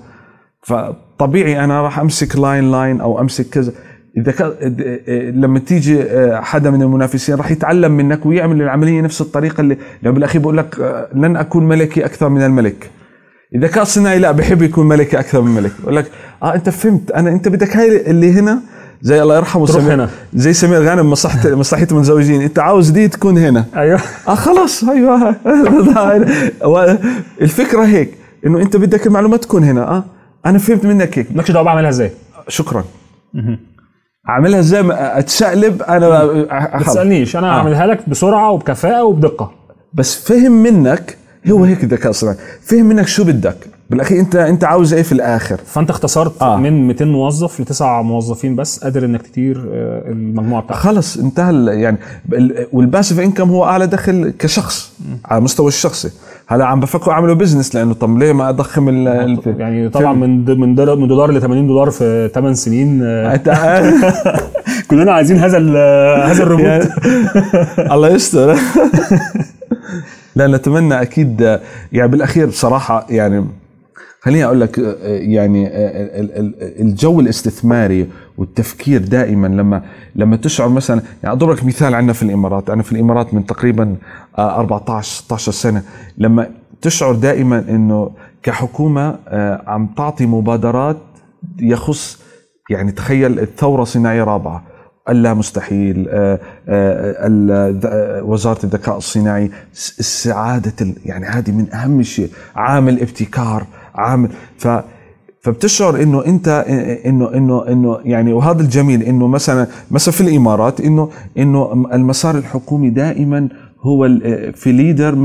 فطبيعي أنا راح أمسك لاين لاين أو أمسك كذا. إذا كان لما تيجي آه، حدا من المنافسين راح يتعلم منك ويعمل العملية نفس الطريقة اللي لو بالأخير بقول لك آه، لن أكون ملكي أكثر من الملك. الذكاء الصناعي لا بحب يكون ملكي أكثر من ملك بقول لك آه أنت فهمت. أنا أنت بدك هاي اللي هنا زي الله يرحمه تروح سمير هنا. زي سمير غانم مصلحه مصلحه المتزوجين. أنت عاوز دي تكون هنا. أيوه. آه خلاص أيوه. الفكرة هيك إنه أنت بدك المعلومات تكون هنا. آه أنا فهمت منك هيك. مالكش دعوة بعملها إزاي؟ شكرا. أعملها إزاي؟ اتشقلب أنا ما. تسألنيش. أنا آه. هعملها لك بسرعة وبكفاءة وبدقة. بس فهم منك هو هيك الذكاء الصناعي فهم منك شو بدك. بالأخير انت أنت عاوز إيه في الآخر؟ فأنت اختصرت آه. من 200 موظف لتسع موظفين بس قادر إنك تدير آه، المجموعة بتاعتك. خلص انتهى يعني ال- والباسف انكم هو أعلى دخل كشخص على المستوى الشخصي. هلا عم بفكر اعمله بزنس لأنه طب ليه ما أضخم ال يعني طبعا من من دولار من دولار ل 80 دولار في 8 سنين آه، أنت- كلنا عايزين هذا ال- هذا الروبوت الله يستر. لا نتمنى أكيد يعني بالأخير بصراحة يعني خليني أقول لك يعني ال- ال- الجو الاستثماري والتفكير دائما لما لما تشعر مثلا يعني أضرب لك مثال عندنا في الإمارات. أنا في الإمارات من تقريبا آه، 14 16 سنة. لما تشعر دائما إنه كحكومة آه، عم تعطي مبادرات يخص يعني تخيل الثورة الصناعيه رابعة. اللا مستحيل آه، آه، آه، وزارة الذكاء الصناعي س- السعادة ال- يعني هذه من أهم شيء عامل ابتكار عامل ف فبتشعر إنه أنت إنه إنه إنه يعني وهذا الجميل إنه مثلا مثلا في الإمارات إنه إنه المسار الحكومي دائما هو في ليدر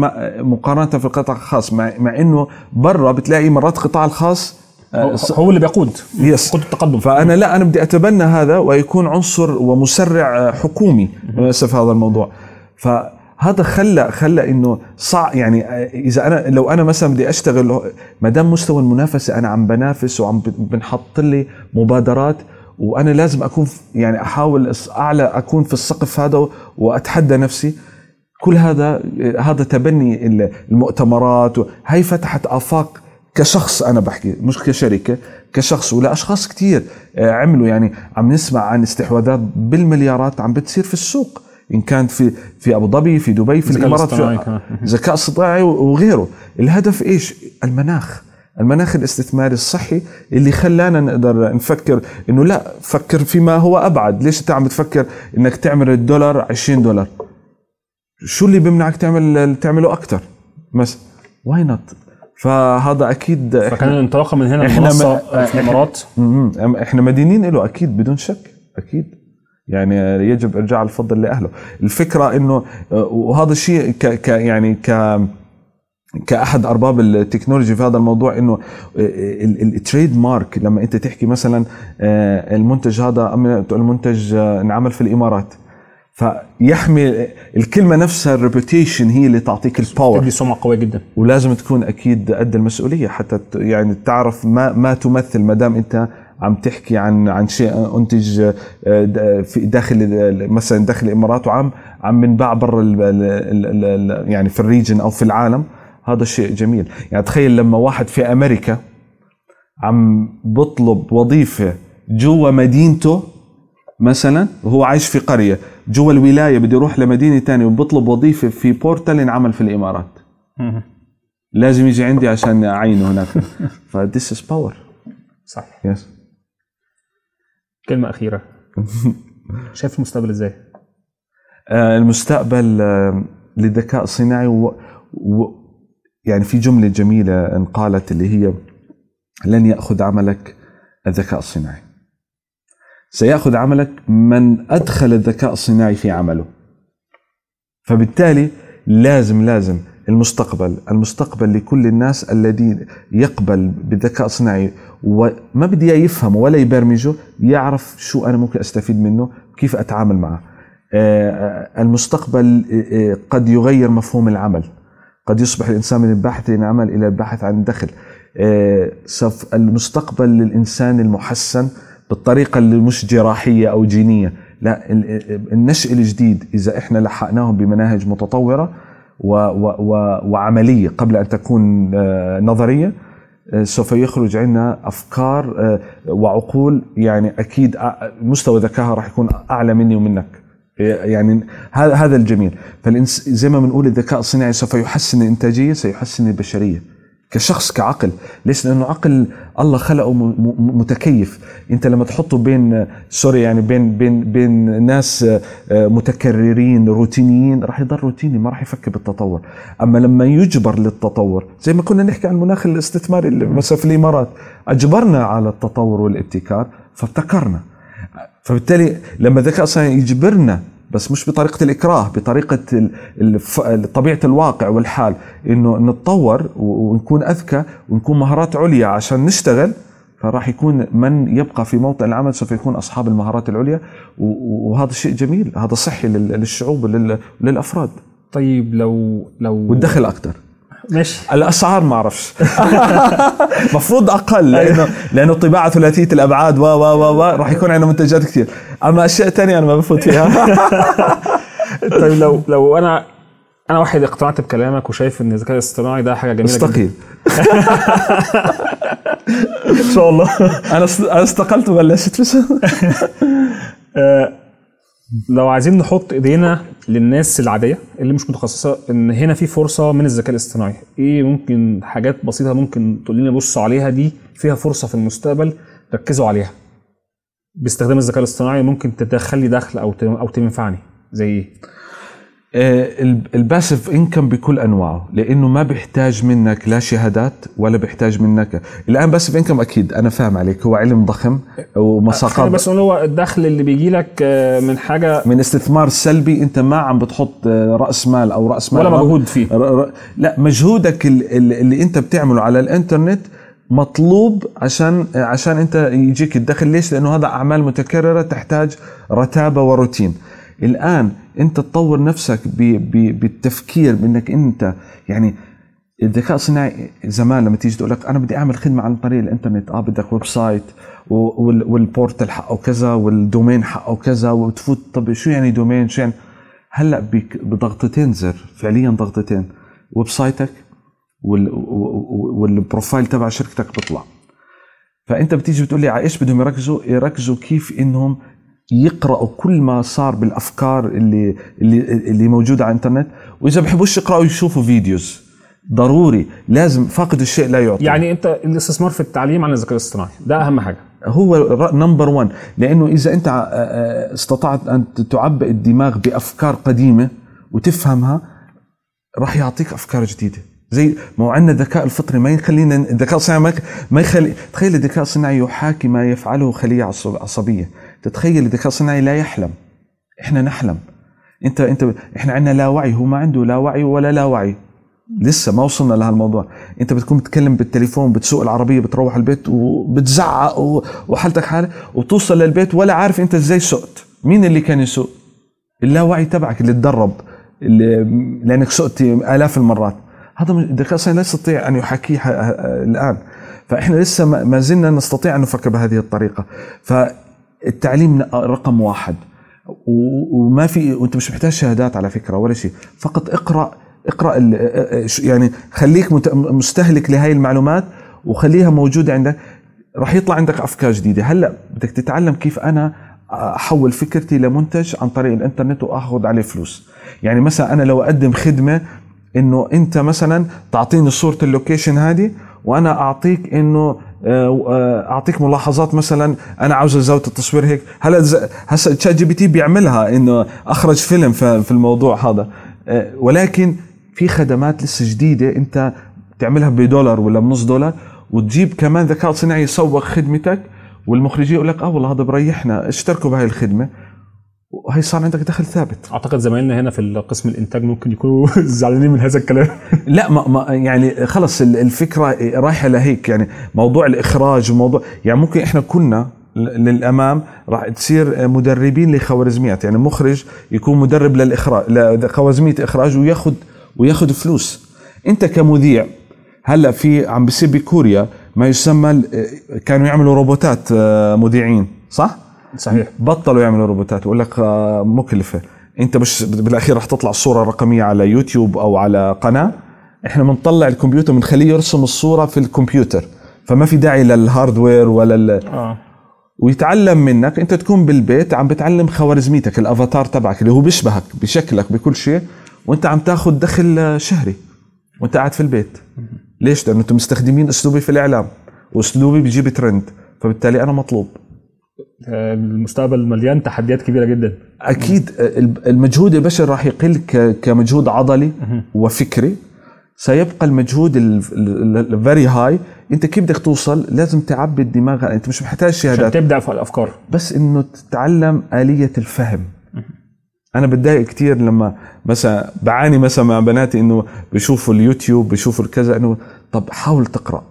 مقارنة في القطاع الخاص مع, مع إنه برا بتلاقي مرات القطاع الخاص هو- هو اللي بيقود يس يقود التقدم. فأنا لا أنا بدي أتبنى هذا ويكون عنصر ومسرع حكومي للأسف هذا الموضوع. فهذا خلى خلى إنه صع يعني إذا أنا لو أنا مثلا بدي أشتغل ما دام مستوى المنافسة أنا عم بنافس وعم بنحط لي مبادرات وأنا لازم أكون يعني أحاول أعلى أكون في السقف هذا وأتحدى نفسي. كل هذا هذا تبني المؤتمرات هاي فتحت آفاق كشخص أنا بحكي مش كشركة كشخص ولاشخاص كثير عملوا يعني عم نسمع عن استحواذات بالمليارات عم بتصير في السوق إن كان في في أبو ظبي في دبي في الإمارات في. ذكاء اصطناعي وغيره. الهدف إيش؟ المناخ. المناخ الاستثماري الصحي اللي خلانا نقدر نفكر إنه لا فكر فيما هو أبعد. ليش أنت عم تفكر إنك تعمل الدولار 20 دولار؟ شو اللي بيمنعك تعمل تعمله أكثر بس why not فهذا أكيد فكان الانطلاقة من هنا المنصه ما- في الإمارات. إحنا مدينين له أكيد بدون شك أكيد. يعني يجب إرجاع الفضل لأهله. الفكرة إنه آه، وهذا الشيء ك, ك يعني ك كأحد أرباب ال technology في هذا الموضوع إنه ال trademark لما أنت تحكي مثلا آه، المنتج هذا المنتج آه، انعمل في الإمارات. فيحمي الكلمة نفسها ال reputation هي اللي تعطيك ال power تدي سمعة قوية جدا. ولازم تكون أكيد قد المسؤولية حتى يعني تعرف ما ما تمثل ما دام أنت عم تحكي عن عن شيء أنتج آه، في داخل مثلا داخل الإمارات وعم عم بنباع برا يعني في الريجن أو في العالم. هذا شيء جميل. يعني تخيل لما واحد في أمريكا عم بطلب وظيفة جوا مدينته مثلا وهو عايش في قرية جوا الولاية بده يروح لمدينة ثانية وبطلب وظيفة في بورتال انعمل في الإمارات. لازم يجي عندي عشان أعينه هناك. ف this is power صح. yes كلمة أخيرة. شايف المستقبل إزاي؟ المستقبل آه، للذكاء الصناعي و... و... يعني في جملة جميلة انقالت اللي هي لن يأخذ عملك الذكاء الصناعي. سيأخذ عملك من أدخل الذكاء الصناعي في عمله. فبالتالي لازم لازم المستقبل المستقبل لكل الناس الذي يقبل بالذكاء الصناعي وما بدي يفهمه ولا يبرمجه يعرف شو أنا ممكن أستفيد منه كيف أتعامل معه. آه، المستقبل آه، آه، قد يغير مفهوم العمل. قد يصبح الإنسان من الباحث عن عمل إلى الباحث عن دخل. آه، المستقبل للإنسان المحسن بالطريقة اللي مش جراحية أو جينية. لا ال- النشء الجديد إذا إحنا لحقناه بمناهج متطورة و و و وعملية قبل أن تكون آه، نظرية آه، سوف يخرج عندنا أفكار آه، وعقول يعني أكيد مستوى ذكائها راح يكون أعلى مني ومنك. يعني هذا هذا الجميل. زي ما بنقول الذكاء الصناعي سوف يحسن الانتاجيه سيحسن البشرية. كشخص كعقل. ليش؟ لأنه عقل الله خلقه متكيف. أنت لما تحطه بين سوري يعني بين بين بين ناس آه، متكررين روتينيين راح يضل روتيني ما راح يفكر بالتطور. أما لما يجبر للتطور زي ما كنا نحكي عن المناخ الاستثماري اللي مثلا في الإمارات. أجبرنا على التطور والابتكار فابتكرنا. فبالتالي لما الذكاء الصناعي يجبرنا بس مش بطريقة الإكراه بطريقة طبيعة الواقع والحال. إنه نتطور ونكون أذكى ونكون مهارات عليا عشان نشتغل فراح يكون من يبقى في موطن العمل سوف يكون أصحاب المهارات العليا. وهذا شيء جميل هذا صحي لل- للشعوب ولل- وللافراد طيب لو لو والدخل أكثر. ماشي. الأسعار ما أعرفش. مفروض أقل لأنه لأنه طباعة ثلاثية الأبعاد و و و و راح يكون عندنا منتجات كثير. أما أشياء ثانية أنا ما بفوت فيها. طيب لو لو أنا أنا واحد اقتنعت بكلامك وشايف إن الذكاء الاصطناعي ده حاجة جميلة جدا. استقيل إن شاء الله. أنا أنا استقلت وبلشت. آه، لو عايزين نحط ايدينا للناس العادية اللي مش متخصصة إن هنا في فرصة من الذكاء الاصطناعي. إيه ممكن حاجات بسيطة ممكن تقول لنا بصوا عليها دي فيها فرصة في المستقبل ركزوا عليها. باستخدام الذكاء الاصطناعي ممكن تدخل لي دخل أو أو تنفعني. زي إيه؟ الباسف انكم بكل أنواعه لأنه ما بيحتاج منك لا شهادات ولا بيحتاج منك. الآن باسف انكم أكيد أنا فاهم عليك هو علم ضخم ومساقات بس هو الدخل اللي بيجي لك آه، من حاجة من استثمار سلبي أنت ما عم بتحط آه، رأس مال أو رأس مال ولا مجهود فيه. لا مجهودك ال- ال- اللي أنت بتعمله على الإنترنت مطلوب عشان عشان أنت يجيك الدخل. ليش؟ لأنه هذا أعمال متكررة تحتاج رتابة وروتين. الآن انت تطور نفسك بالتفكير بانك انت يعني الذكاء الصناعي زمان لما تيجي تقول لك أنا بدي اعمل خدمة عن طريق الانترنت آه بدك website وال portal حقه كذا وال domain حقه كذا وتفوت طب شو يعني domain؟ شو يعني؟ هلأ بضغطتين زر فعليا ضغطتين website ك وال profile تبع شركتك بيطلع. فأنت بتيجي بتقول لي على إيش بدهم يركزوا يركزوا كيف إنهم يقراوا كل ما صار بالأفكار اللي اللي اللي موجودة على الإنترنت. وإذا بحبوش يقرأوا يشوفوا videos. ضروري. لازم. فاقد الشيء لا يعطي. يعني أنت الاستثمار في التعليم عن الذكاء الاصطناعي. ده أهم حاجة. هو number 1 لأنه إذا أنت ع- آه، استطعت أن تعبئ الدماغ بأفكار قديمة وتفهمها راح يعطيك أفكار جديدة. زي ما هو عندنا الذكاء الفطري ما يخلينا الذكاء الصناعي ما, يخلي تخيل الذكاء الصناعي يحاكي ما يفعله خلية عصب- عصبية. تتخيل الذكاء الصناعي لا يحلم. إحنا نحلم. انت انت إحنا عندنا لا وعي. هو ما عنده لا وعي ولا لا وعي. لسه ما وصلنا لهالموضوع أنت بتكون بتتكلم بالتليفون بتسوق العربية بتروح البيت وبتزعق وحالتك حالة وبتوصل للبيت ولا عارف أنت إزاي سقت مين اللي كان يسوق؟ اللاوعي تبعك اللي تدرب اللي لأنك سقت آلاف المرات. هذا الذكاء الصناعي لا يستطيع أن يحاكيه ح- الآن. فإحنا لسه ما زلنا نستطيع أن نفكر بهذه الطريقة. فالتعليم رقم واحد. وما في وانت مش محتاج شهادات على فكرة ولا شيء. فقط اقرا اقرأ يعني خليك مستهلك لهي المعلومات وخليها موجودة عندك. راح يطلع عندك أفكار جديدة. هلأ بدك تتعلم كيف أنا أحول فكرتي لمنتج عن طريق الإنترنت وأخذ عليه فلوس. يعني مثلا أنا لو أقدم خدمة إنه أنت مثلا تعطيني صورة ال location هذه وأنا أعطيك إنه اعطيك ملاحظات مثلا أنا عاوز زاويه التصوير هيك. هلا هسه ChatGPT بيعملها إنه أخرج فيلم في الموضوع هذا. آه، ولكن في خدمات لسه جديدة أنت تعملها بدولار ولا بنص دولار وتجيب كمان ذكاء صناعي يسوق خدمتك والمخرجين يقول لك آه والله هذا بريحنا. اشتركوا بهاي الخدمة. وهي صار عندك دخل ثابت. أعتقد زمايلنا هنا في قسم الإنتاج ممكن يكونوا زعلانين من هذا الكلام. لا ما ما يعني خلص ال- الفكرة رايحة لهيك. يعني موضوع الإخراج وموضوع يعني ممكن إحنا كنا للأمام راح تصير مدربين لخوارزميات. يعني مخرج يكون مدرب للإخراج لخوارزمية إخراج وياخذ وياخذ فلوس. أنت كمذيع هلا في عم بيصير بكوريا ما يسمى كانوا يعملوا روبوتات آه، مذيعين صح؟ صحيح. بطلوا يعملوا روبوتات. يقول لك آه، مكلفة. انت مش بالأخير رح تطلع الصورة الرقميه على يوتيوب أو على قناة. إحنا بنطلع الكمبيوتر بنخليه يرسم الصورة في الكمبيوتر. فما في داعي لل hardware ولا ال... آه. ويتعلم منك. انت تكون بالبيت عم بتعلم خوارزميتك الأفاتار تبعك اللي هو بيشبهك بشكلك بكل شيء. وانت عم تاخذ دخل آه، شهري. وانت قاعد في البيت. ليش؟ لأنه أنتم مستخدمين أسلوبي في الإعلام. وأسلوبي بيجيب ترند فبالتالي أنا مطلوب. آه، المستقبل مليان تحديات كبيرة جدا. أكيد المجهود البشري راح يقل كمجهود عضلي وفكري. سيبقى المجهود الفكري هاي أنت كيف بدك توصل؟ لازم تعبي الدماغ. أنت مش محتاج عشان شهادات تبدأ في الأفكار. بس إنه تتعلم آلية الفهم. أنا بتضايق كثير لما مثلا بعاني مثلا مع بناتي إنه بيشوفوا اليوتيوب بيشوفوا الكذا إنه طب حاول تقرأ.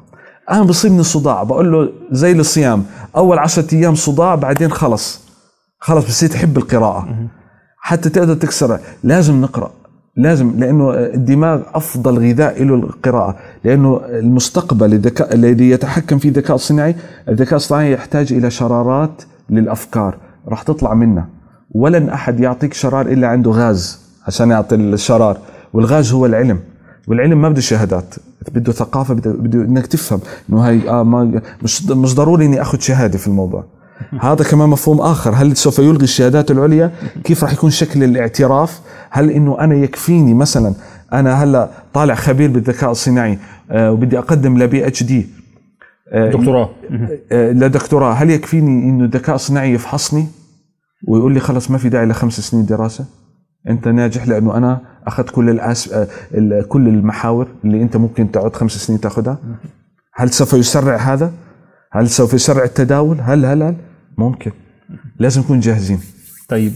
أنا بصيبني صداع بقول له زي الصيام. أول عشرة أيام صداع بعدين خلص. خلص بصير تحب القراءة. حتى تقدر تكسر. لازم نقرأ. لازم لأنه الدماغ أفضل غذاء له القراءة. لأنه المستقبل الذكاء الذي يتحكم فيه الذكاء الصناعي الذكاء الصناعي يحتاج إلى شرارات للأفكار. راح تطلع منها ولن أحد يعطيك شرار إلا عنده غاز عشان يعطي الشرار. والغاز هو العلم. والعلم ما بده شهادات. بده ثقافة بده, بده إنك تفهم إنه هاي آه ما مش مش ضروري إني آخذ شهادة في الموضوع. هذا كمان مفهوم آخر. هل سوف يلغي الشهادات العليا؟ كيف راح يكون شكل الاعتراف؟ هل إنه أنا يكفيني مثلا أنا هلأ طالع خبير بالذكاء الصناعي آه وبدي أقدم لبي اتش دي دكتوراه. آه، لدكتوراه. هل يكفيني إنه الذكاء الصناعي يفحصني ويقول لي خلص ما في داعي لخمس سنين دراسة؟ انت ناجح لأنه أنا أخذت كل الأس... ال- كل المحاور اللي أنت ممكن تقعد خمس سنين تاخذها هل سوف يسرع هذا؟ هل سوف يسرع التداول؟ هل هل هل؟ ممكن. لازم نكون جاهزين. طيب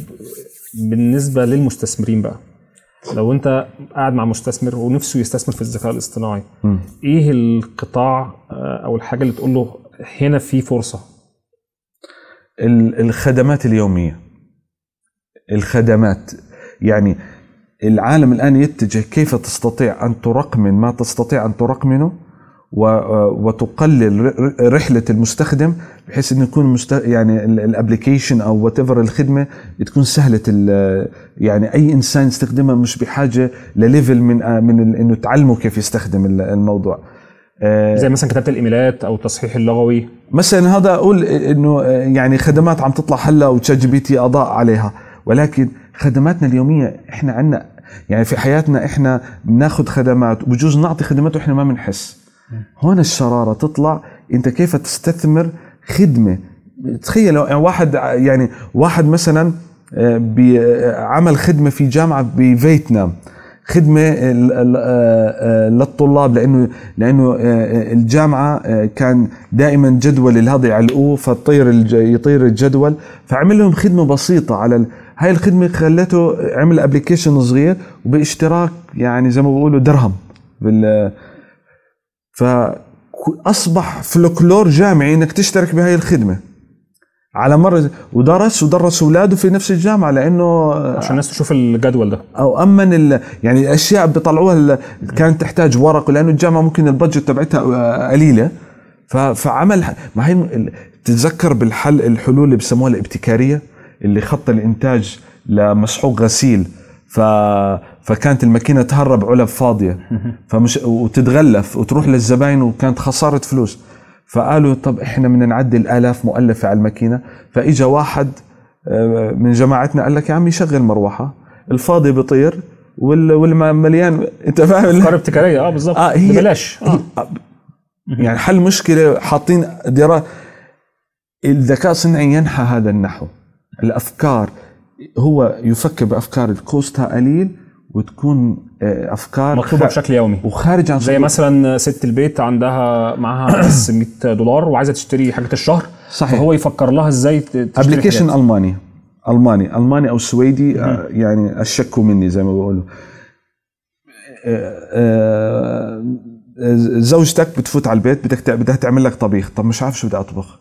بالنسبة للمستثمرين بقى لو أنت قاعد مع مستثمر ونفسه يستثمر في الذكاء الاصطناعي إيه القطاع آه، أو الحاجة اللي تقول له هنا في فرصة؟ ال- الخدمات اليومية. الخدمات. يعني العالم الآن يتجه كيف تستطيع أن ترقمن ما تستطيع أن ترقمنه وتقلل رحلة المستخدم بحيث إنه يكون مست... يعني ال application أو whatever الخدمة تكون سهلة ال... يعني أي إنسان يستخدمها مش بحاجة ل level من من ال- إنه تعلمه كيف يستخدم ال- الموضوع. آه، زي مثلا كتابة الإيميلات أو التصحيح اللغوي. مثلا هذا أقول إنه يعني خدمات عم تطلع هلأ و ChatGPT أضاء عليها ولكن خدماتنا اليومية إحنا عندنا يعني في حياتنا إحنا بناخذ خدمات وبجوز نعطي خدمات وإحنا ما بنحس هون الشرارة تطلع أنت كيف تستثمر خدمة تخيل يعني واحد يعني واحد مثلا آه، بي- آه، عمل خدمة في جامعة بفيتنام خدمة آه، آه، للطلاب لأنه لأنه الجامعة كان دائما جدول هذا يعلقوه الج- يطير الجدول فعمل لهم خدمة بسيطة على. هاي الخدمة خلته عمل application صغير وباشتراك يعني زي ما بيقولوا درهم بال فاصبح فلكلور جامعي إنك تشترك بهاي الخدمة. على مر ودرس ودرس أولاده في نفس الجامعة لأنه عشان الناس تشوف الجدول ده. أو أمن ال... يعني الأشياء بيطلعوها ال... كانت تحتاج ورق لأنه الجامعة ممكن البادجت تبعتها آه، قليلة. ف... فعمل ما هي تتذكر بالحل الحلول اللي بسموها الابتكارية؟ اللي خط الإنتاج لمسحوق غسيل. ف... فكانت الماكينة تهرب علب فاضية. فمش وتتغلف وتروح للزباين وكانت خسارة فلوس. فقالوا طب إحنا بدنا نعدل آلاف مؤلفة على الماكينة. فإجا واحد آه، من جماعتنا قال لك يا عمي شغل مروحة. الفاضي بيطير وال- والمليان أنت فاهم؟ أفكار ابتكارية. آه بالظبط آه، هي- ببلاش آه. يعني حل مشكلة حاطين درا الذكاء الصناعي ينحى هذا النحو. الأفكار هو يفكر بأفكار cost ها قليل وتكون آه، أفكار مطلوبه بشكل يومي. وخارج عن زي مثلا ست البيت عندها معاها بس 100 دولار وعايزة تشتري حاجة الشهر صحيح. فهو يفكر لها إزاي application. ألماني. ألماني. ألماني أو سويدي آه، يعني أشكوا مني زي ما بقولوا آه، زوجتك بتفوت على البيت بدك بدها تعمل لك طبيخ. طب مش عارف شو بدي أطبخ.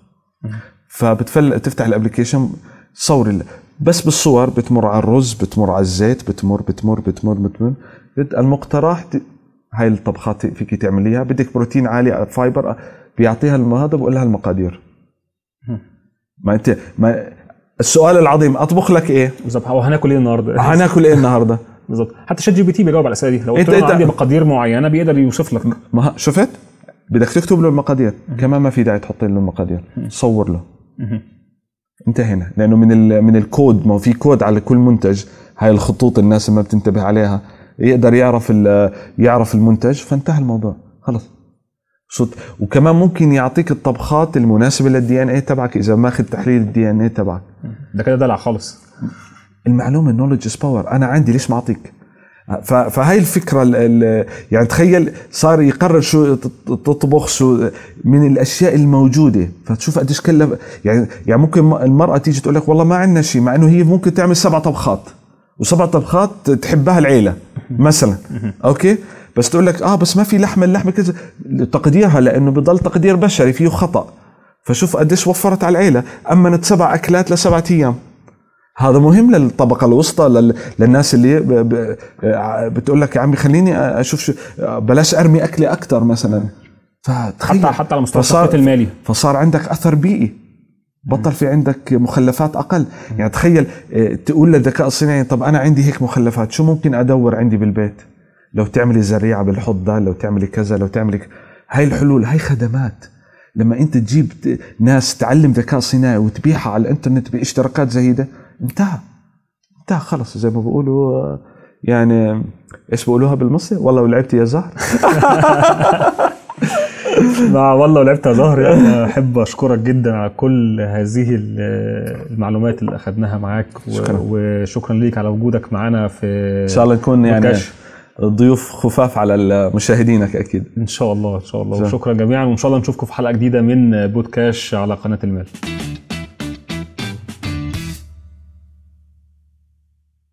فبتفل تفتح ال application صور ال- بس بالصور بتمر على الرز بتمر على الزيت بتمر بتمر بتمر بتمر. بت- المقترح هاي الطبخات فيك تعمليها بدك بروتين عالي fiber بيعطيها هذا بقول لها المقادير. ما انت ما السؤال العظيم أطبخ لك إيه؟ بالظبط هو هناكل إيه النهارده؟ هناكل إيه النهارده؟ بالظبط حتى ChatGPT بيجاوب على الأسئلة دي. لو قلت إنت- له عندي مقادير معينة بيقدر يوصف لك. ما شفت؟ بدك تكتب له المقادير. كمان ما في داعي تحط له المقادير. صور له. انتهينا. لأنه من ال من الكود ما هو في كود على كل منتج هاي الخطوط الناس ما بتنتبه عليها. يقدر يعرف ال- يعرف المنتج فانتهى الموضوع. خلص. صوت وكمان ممكن يعطيك الطبخات المناسبة لل DNA تبعك إذا ماخذ تحليل ال DNA تبعك ده كده دلع خالص. المعلومة ال knowledge is power أنا عندي ليش ما أعطيك؟ فهاي الفكرة ال ال يعني تخيل صار يقرر شو تط- تطبخ شو من الأشياء الموجودة. فتشوف قديش كلف يعني يعني ممكن المرأة تيجي تقول لك والله ما عندنا شيء مع إنه هي ممكن تعمل سبع طبخات وسبع طبخات تحبها العيلة مثلا. okay؟ بس تقول لك آه بس ما في لحمة اللحمة كذا. تقديرها لأنه بضل تقدير بشري فيه خطأ. فشوف قديش وفرت على العيلة. امنت سبع أكلات لسبعة أيام. هذا مهم للطبقة الوسطى لل... للناس اللي ب... ب... ع- بتقول لك يا عمي خليني أشوف شو... بلاش أرمي أكلي أكثر مثلا. فتخيل. حتى حتى على مستوى فصار- المالي. فصار عندك أثر بيئي. بطل في عندك مخلفات أقل. يعني تخيل آه، تقول للذكاء الصناعي طب أنا عندي هيك مخلفات شو ممكن أدور عندي بالبيت؟ لو تعملي زريعة بالحوض ده لو تعملي كذا لو تعملي ك- هاي الحلول هاي خدمات. لما أنت تجيب ناس تعلم ذكاء صناعي وتبيعها على الإنترنت باشتراكات زهيده انتهى انتهى خلص زي ما بيقولوا يعني إيش بيقولوها بالمصري والله ولعبت يا زهر لا والله ولعبت يا ظهر يعني أحب أشكرك جدا على كل هذه ال- المعلومات اللي أخذناها معاك شكراً. وشكرا ليك على وجودك معانا في إن شاء الله نكون يعني. ضيوف خفاف على مشاهدينك أكيد إن شاء الله إن شاء الله شكراً. وشكرا جميعا وإن شاء الله نشوفكم في حلقة جديدة من بودكاست على قناة المال